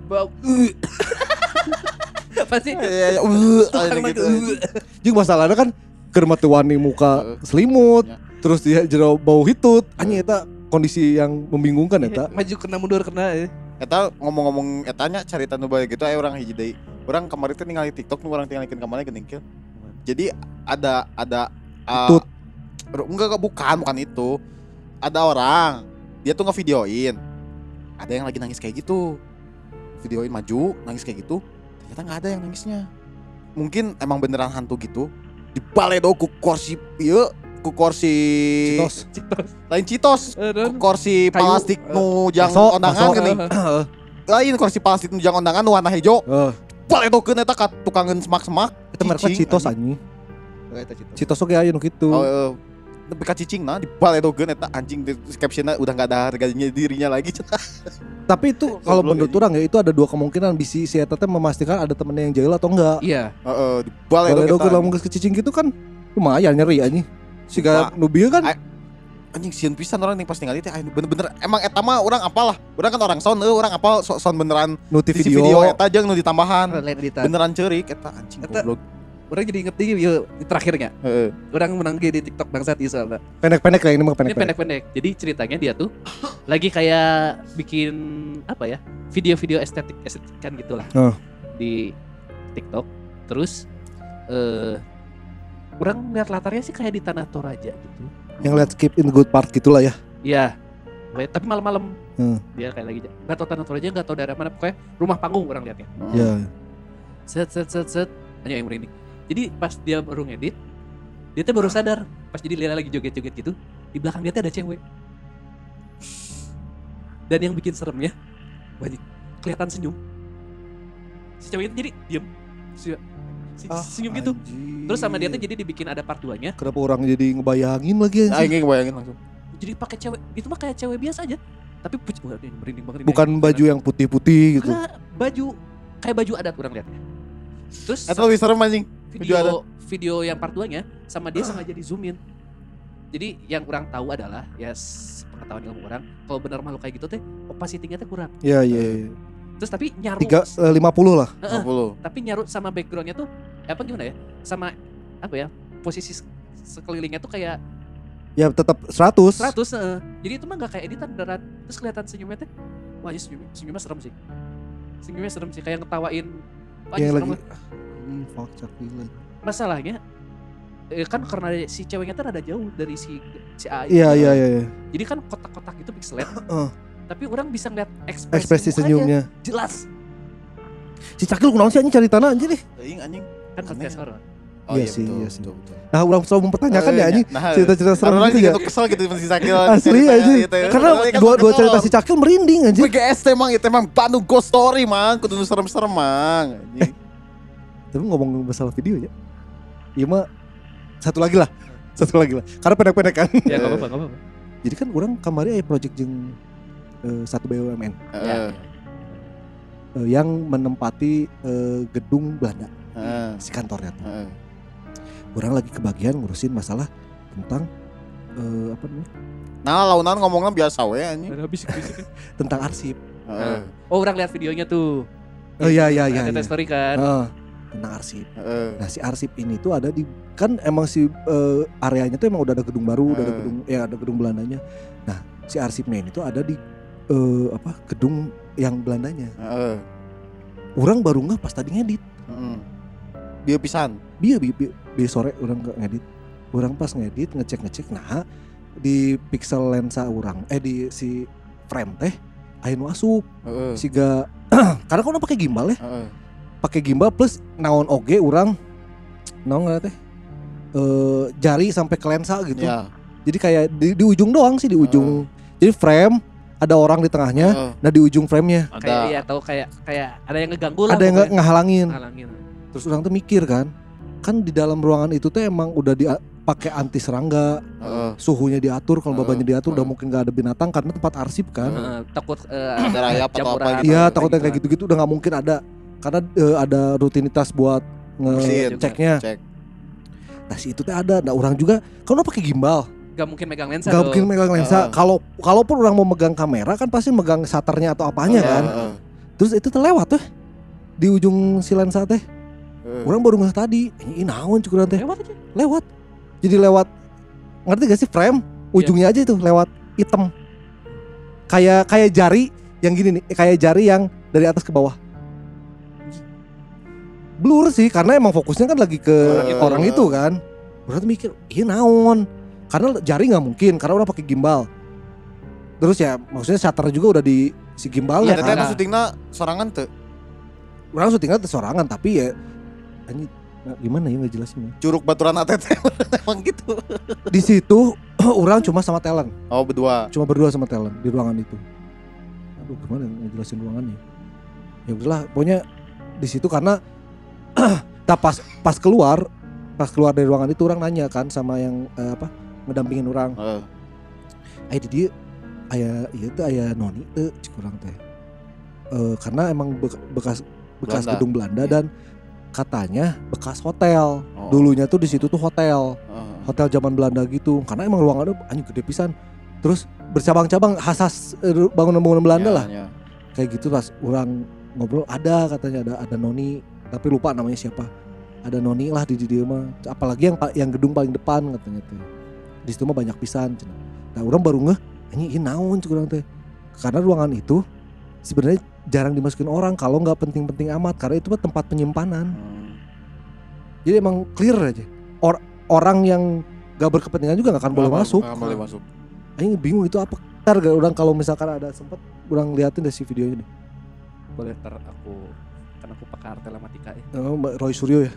Bau. Apa sih? Iya, iya, uh, gitu. Jeung masalahnya kan wani muka selimut Ya. terus dia jero bau hitut anjing eta kondisi yang membingungkan eta Maju kena mundur kena ya. Eta ngomong-ngomong etanya cerita nu bae gitu aya urang hiji deui. Urang kemarin teh ningali TikTok nu urang tinggalikeun ka mana geuning. Jadi ada ada uh, Tut. enggak enggak bukan bukan itu. Ada orang dia tuh ngevideoin. Ada yang lagi nangis kayak gitu. Videoin maju, nangis kayak gitu. Ternyata nggak ada yang nangisnya. Mungkin emang beneran hantu gitu. Di baledo ku kursi ieu ku kursi Citos. Citos. lain citos Eh, dan- kursi Kayu. plastik nu jang ondangan. Heeh. lain kursi plastik nu jang ondangan warna hijau Heeh. baledokeun eta ka tukangan semak-semak Itu mereka Citos anjing. anjing. Citos oge aya nu kitu. oh, eh, tapi cicing nah di baledokeun eta anjing di captionnya udah nggak ada harganya dirinya lagi Tapi itu kalau menurut anjing. orang ya itu ada dua kemungkinan bisi si eta teh memastikan ada temennya yang jahil atau enggak. Iya. heeh di Kalau baledokeun kalau eta, lamun geus kecicing gitu kan lumayan nyeri anjing. Siga Pak. nu bieu kan Ay- anjing sieun pisan orang nih pas ningali teh bener-bener emang eta mah orang apalah orang kan orang sound eueuh orang apal so- sound beneran nu ti di si video. video eta jeung nu ditambahan beneran ceurik eta anjing Eta- goblok Orang jadi inget nih yuk, di terakhirnya. heeh Orang menang di TikTok bangsat ieu soalnya. Pendek-pendek lah ini mah Ini pendek-pendek. pendek-pendek. Jadi ceritanya dia tuh lagi kayak bikin apa ya? Video-video estetik estetikan gitulah. Oh. Di TikTok. Terus eh orang lihat latarnya sih kayak di Tanah Toraja gitu. Yang lihat skip in good part gitulah ya. Iya. Tapi malam-malam Hmm. dia kayak lagi nggak tahu Tanah Toraja nggak tahu daerah mana pokoknya rumah panggung orang lihatnya. Ya. Set set set set. Hanya yang merinding. Jadi pas dia baru ngedit, dia tuh baru sadar pas jadi Lila lagi joget-joget gitu, di belakang dia tuh ada cewek. Dan yang bikin seremnya, wajib kelihatan senyum. Si cewek itu jadi diem, si, si- Ah, senyum gitu. anjing. Terus sama dia tuh jadi dibikin ada part 2 nya Kenapa orang jadi ngebayangin lagi Ah, anjing? ini bayangin langsung. jadi pakai cewek itu mah kayak cewek biasa aja tapi puc, wah, ini merinding banget ini. Bukan baju yang putih-putih gitu. Enggak, baju kayak baju adat orang lihatnya terus Eta lebih serem anjing. Video adat. video yang part 2 nya sama dia sengaja di zoom in jadi yang orang tahu adalah ya s- pengetahuan ilmu orang kalau benar makhluk kayak gitu teh opacity-nya teh kurang Iya iya. iya. terus tapi nyaru Tiga eh, lima puluh lah. Heeh, 50. tapi nyaru sama backgroundnya tuh apa gimana ya sama apa ya posisi se- sekelilingnya tuh kayak Ya tetap 100. 100 heeh. jadi itu mah gak kayak editan beneran terus kelihatan senyumnya teh wah ya senyum, senyumnya serem sih senyumnya serem sih kayak ngetawain Wah, Yang serem lagi lah. Hmm, fuck, cakil. masalahnya eh, kan karena si ceweknya tuh ada jauh dari si si A Iya iya iya. iya. jadi kan kotak-kotak itu pixelat Heeh. tapi orang bisa ngeliat ekspresi, Ekspresi senyumnya. jelas Si cakil kunaon sih anjing cari tanah anjing nih. Teuing anjing. kan podcast horor Oh Iya iya, sih, betul, iya sih. betul, betul. Nah, orang selalu mempertanyakan Oh, ya iya, anjing nah, cerita-cerita serem gitu ya. kesel gitu si Sakil. Asli anjing. gitu ya. Karena kan dua dua cerita si cakil merinding anjing. BGS emang itu emang Bandung Ghost Story mang, kudu serem-serem mang. anjing. Tapi ngomong masalah video ya. Iya mah satu lagi lah. Satu lagi lah. Karena pendek-pendek kan. ya nggak apa-apa Jadi kan orang kemarin ada project jeng eh, satu BUMN Heeh. eh, yang menempati eh, gedung Belanda Heeh. si kantornya tuh. Heeh. Orang lagi kebagian ngurusin masalah tentang eh, apa namanya? Nah, launan ngomongnya biasa we anjing. ada bisik-bisik Tentang arsip. Heeh. oh orang lihat videonya tuh Oh iya iya iya. ada iya. story kan Heeh, tentang arsip. Heeh. Nah si arsip ini tuh ada di kan emang si eh, areanya tuh emang udah ada gedung baru, udah ada gedung ya ada gedung Belandanya. Nah si arsipnya ini tuh ada di eh, apa gedung yang Belandanya. Heeh. Orang baru nggak pas tadi ngedit. Heeh. Dia pisan. Dia bi, bi, bi sore orang nggak ngedit. Orang pas ngedit ngecek ngecek. Nah di pixel lensa orang eh di si frame teh nu asup Heeh. siga karena kau pakai gimbal ya Heeh. Pakai gimbal plus naon oge orang naon nggak teh eh jari sampai ke lensa gitu Ya. jadi kayak di, di ujung doang sih di ujung jadi frame ada orang di tengahnya Heeh. nah di ujung framenya kayak Ada. iya tahu kayak kayak ada yang ngeganggu lah ada yang ngehalangin ngalangin terus orang tuh mikir kan kan di dalam ruangan itu tuh emang udah dipakai anti serangga, Heeh. suhunya diatur, kalau Heeh, babanya diatur udah heeh. mungkin nggak ada binatang karena tempat arsip kan. Heeh, takut eh, Ada rayap atau apa gitu. Iya takutnya kayak gitu-gitu udah nggak mungkin ada karena eh, ada rutinitas buat ngeceknya. Cek. Nah si itu teh ada, nah orang juga kalau pakai gimbal, Gak mungkin megang lensa nggak dong. mungkin megang lensa. Heeh. Kalau kalaupun orang mau megang kamera kan pasti megang shutternya atau apanya Heeh, kan. heeh. Terus itu tuh lewat tuh di ujung si lensa teh. Heeh. Orang baru ngeh tadi, ini naon cukuran teh. Lewat aja. Lewat. Jadi lewat ngerti gak sih frame? Ujungnya aja itu lewat hitam. Kayak kayak jari yang gini nih, kayak jari yang dari atas ke bawah. Blur sih karena emang fokusnya kan lagi ke Orang itu. orang itu kan. Berarti mikir, iya naon? Karena jari nggak mungkin karena udah pakai gimbal. Terus ya maksudnya shutter juga udah di si gimbalnya Iya, kan. teteh syutingna sorangan tuh. Orang syutingnya tuh sorangan tapi ya anjing, nah, gimana ya nggak jelasin ya. Curug baturan ATT emang gitu. Di situ orang cuma sama talent. Oh, berdua. cuma berdua sama talent di ruangan itu. Aduh gimana ngejelasin ruangannya? Ya udahlah, pokoknya di situ karena tak pas pas keluar pas keluar dari ruangan itu orang nanya kan sama yang eh, apa ngedampingin orang. Heeh. Ayo di dia aya iya tuh aya noni teu cik urang teh. Eh, karena emang be- bekas bekas Belanda. gedung Belanda Iya. dan katanya bekas hotel. Oh. Dulunya tuh di situ tuh hotel Heeh. hotel zaman Belanda gitu karena emang ruangannya anjing gede pisan terus bercabang-cabang khas bangunan-bangunan Belanda Ya, lah ya. kayak gitu pas orang ngobrol ada katanya ada ada noni tapi lupa namanya siapa. Ada noni lah di di dia mah. Apalagi yang yang gedung paling depan katanya teh di situ mah banyak pisan cenah. nah orang baru ngeh anjing ini naon urang teh? Karena ruangan itu sebenarnya jarang dimasukin orang kalau nggak penting-penting amat karena itu mah tempat penyimpanan. Hmm. jadi emang clear aja. Or- orang yang gak berkepentingan juga gak akan boleh masuk. nggak boleh masuk. Aing bingung itu apa. Ntar gak orang kalau misalkan ada sempet Orang liatin deh si videonya nih Boleh ntar aku aku pakar telematika ya. Oh, Mbak Roy Suryo ya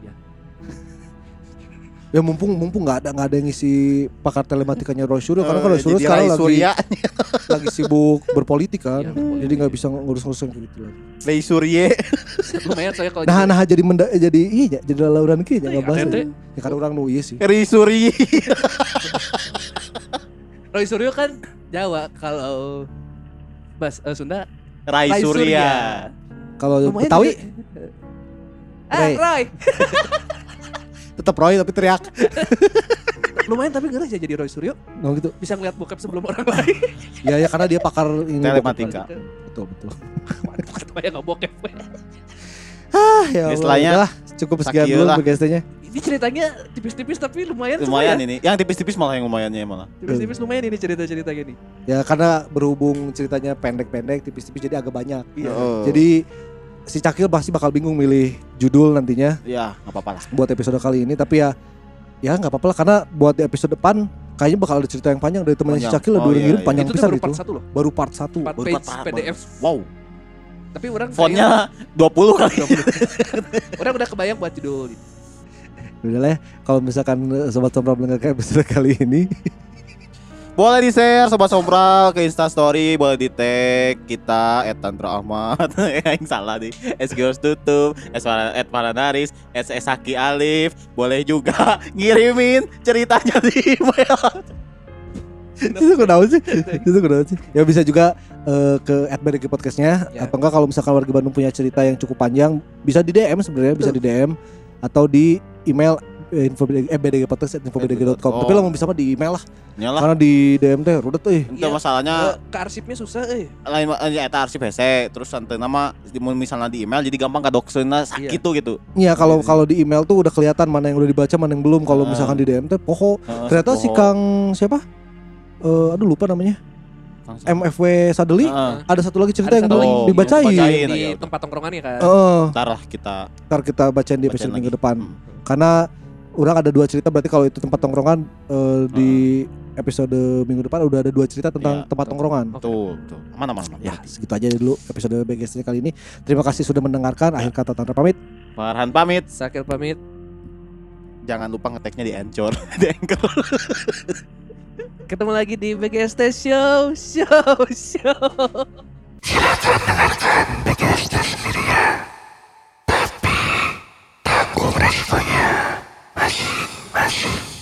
Iya. Ya mumpung mumpung nggak ada nggak ada yang ngisi pakar telematikanya Roy Suryo karena kan Roy Eh, Suryo jadi sekarang Rai lagi Surya, lagi sibuk berpolitik kan Iya, berpolitik. jadi nggak bisa ngurus-ngurus yang gitu lagi. Rai Surye. Lumayan soalnya kalau Nah nah jadi menda, jadi iya jadi lauran kieu Iya, nggak bahas. ATT. Ya kan orang nu ieu sih. Rai Surye. Roy Suryo kan Jawa kalau Bas eh, Sunda Rai Rai Surya. Kalau Betawi jadi- Ah, Ray. Roy. tetap Roy tapi teriak. Lumayan tapi nggak aja jadi Roy Suryo Nah gitu. bisa ngeliat bokep sebelum orang lain. Ya ya karena dia pakar ini Telematika. Betul betul. Waduh, ketua yang nggak bokep. Ah, ya Allah, cukup sekian dulu lah. BGST-nya. Ini ceritanya tipis-tipis tapi lumayan Lumayan ya. ini. Yang tipis-tipis malah yang lumayannya malah. Tipis-tipis lumayan ini cerita-cerita gini. Ya karena berhubung ceritanya pendek-pendek, tipis-tipis jadi agak banyak. Iya. Heeh. Jadi si Cakil pasti bakal bingung milih judul nantinya ya nggak apa-apa lah. buat episode kali ini. Tapi ya ya nggak apa-apa lah karena buat di episode depan kayaknya bakal ada cerita yang panjang dari temannya si. Cakil. Oh, Oh, iya, ngirim iya. panjang itu pisan baru itu. part satu loh. Baru part 1 Part Baru page part- PDF. Wow. Tapi orang Fontnya 20 kali. orang udah kebayang buat judul. Udah lah ya, kalau misalkan Sobat Sombra mendengarkan episode kali ini Boleh di share sobat sombral ke Insta Story, boleh di tag kita @tantra Ahmad. Yang salah nih. S Girls Tutup, S Para- at Paranaris, S Esaki Alif. Boleh juga ngirimin ceritanya di email. itu kenapa sih? itu kenapa sih? Ya bisa juga eh, ke @BDG podcastnya Ya. atau enggak kalau misalkan warga Bandung punya cerita yang cukup panjang bisa di DM sebenarnya bisa di DM atau di email eh, info eh, bdgpodcast@infobdg.com. Tapi lo mau bisa mah di email lah. Nyalah. Karena di DM teh rudet euy. Itu Iya. masalahnya Eh, ke arsipnya susah eh. lain ya eta arsip hese terus santai nama misalnya di email jadi gampang kadokseuna sakit tuh gitu. Iya kalau Iya. kalau di email tuh udah kelihatan mana yang udah dibaca mana yang belum. Kalau Ah. misalkan di DM teh poho. Heeh, Ternyata si. Kang siapa? Eh aduh lupa namanya. MFW Sadeli. Heeh. Ada satu lagi cerita yang satu belum dibacain. Oh, Bacain. Di ya tempat tongkrongannya kan. Heeh. Ntar lah kita ntar kita bacain di bacain episode lagi. minggu depan. Hmm. Karena orang ada dua cerita berarti kalau itu tempat tongkrongan eh, di episode minggu depan udah ada dua cerita tentang ya, tempat tongkrongan. Tuh, mana mana. Ya, segitu aja dulu episode BGS kali ini. Terima kasih sudah mendengarkan. Akhir kata Tantra pamit. Farhan pamit. Sakil pamit. Jangan lupa ngeteknya di Anchor, di Anchor. Ketemu lagi di BGST Show, Show, Show. Silakan dengarkan BGST. Ya. Tapi tanggung resikonya masih masih.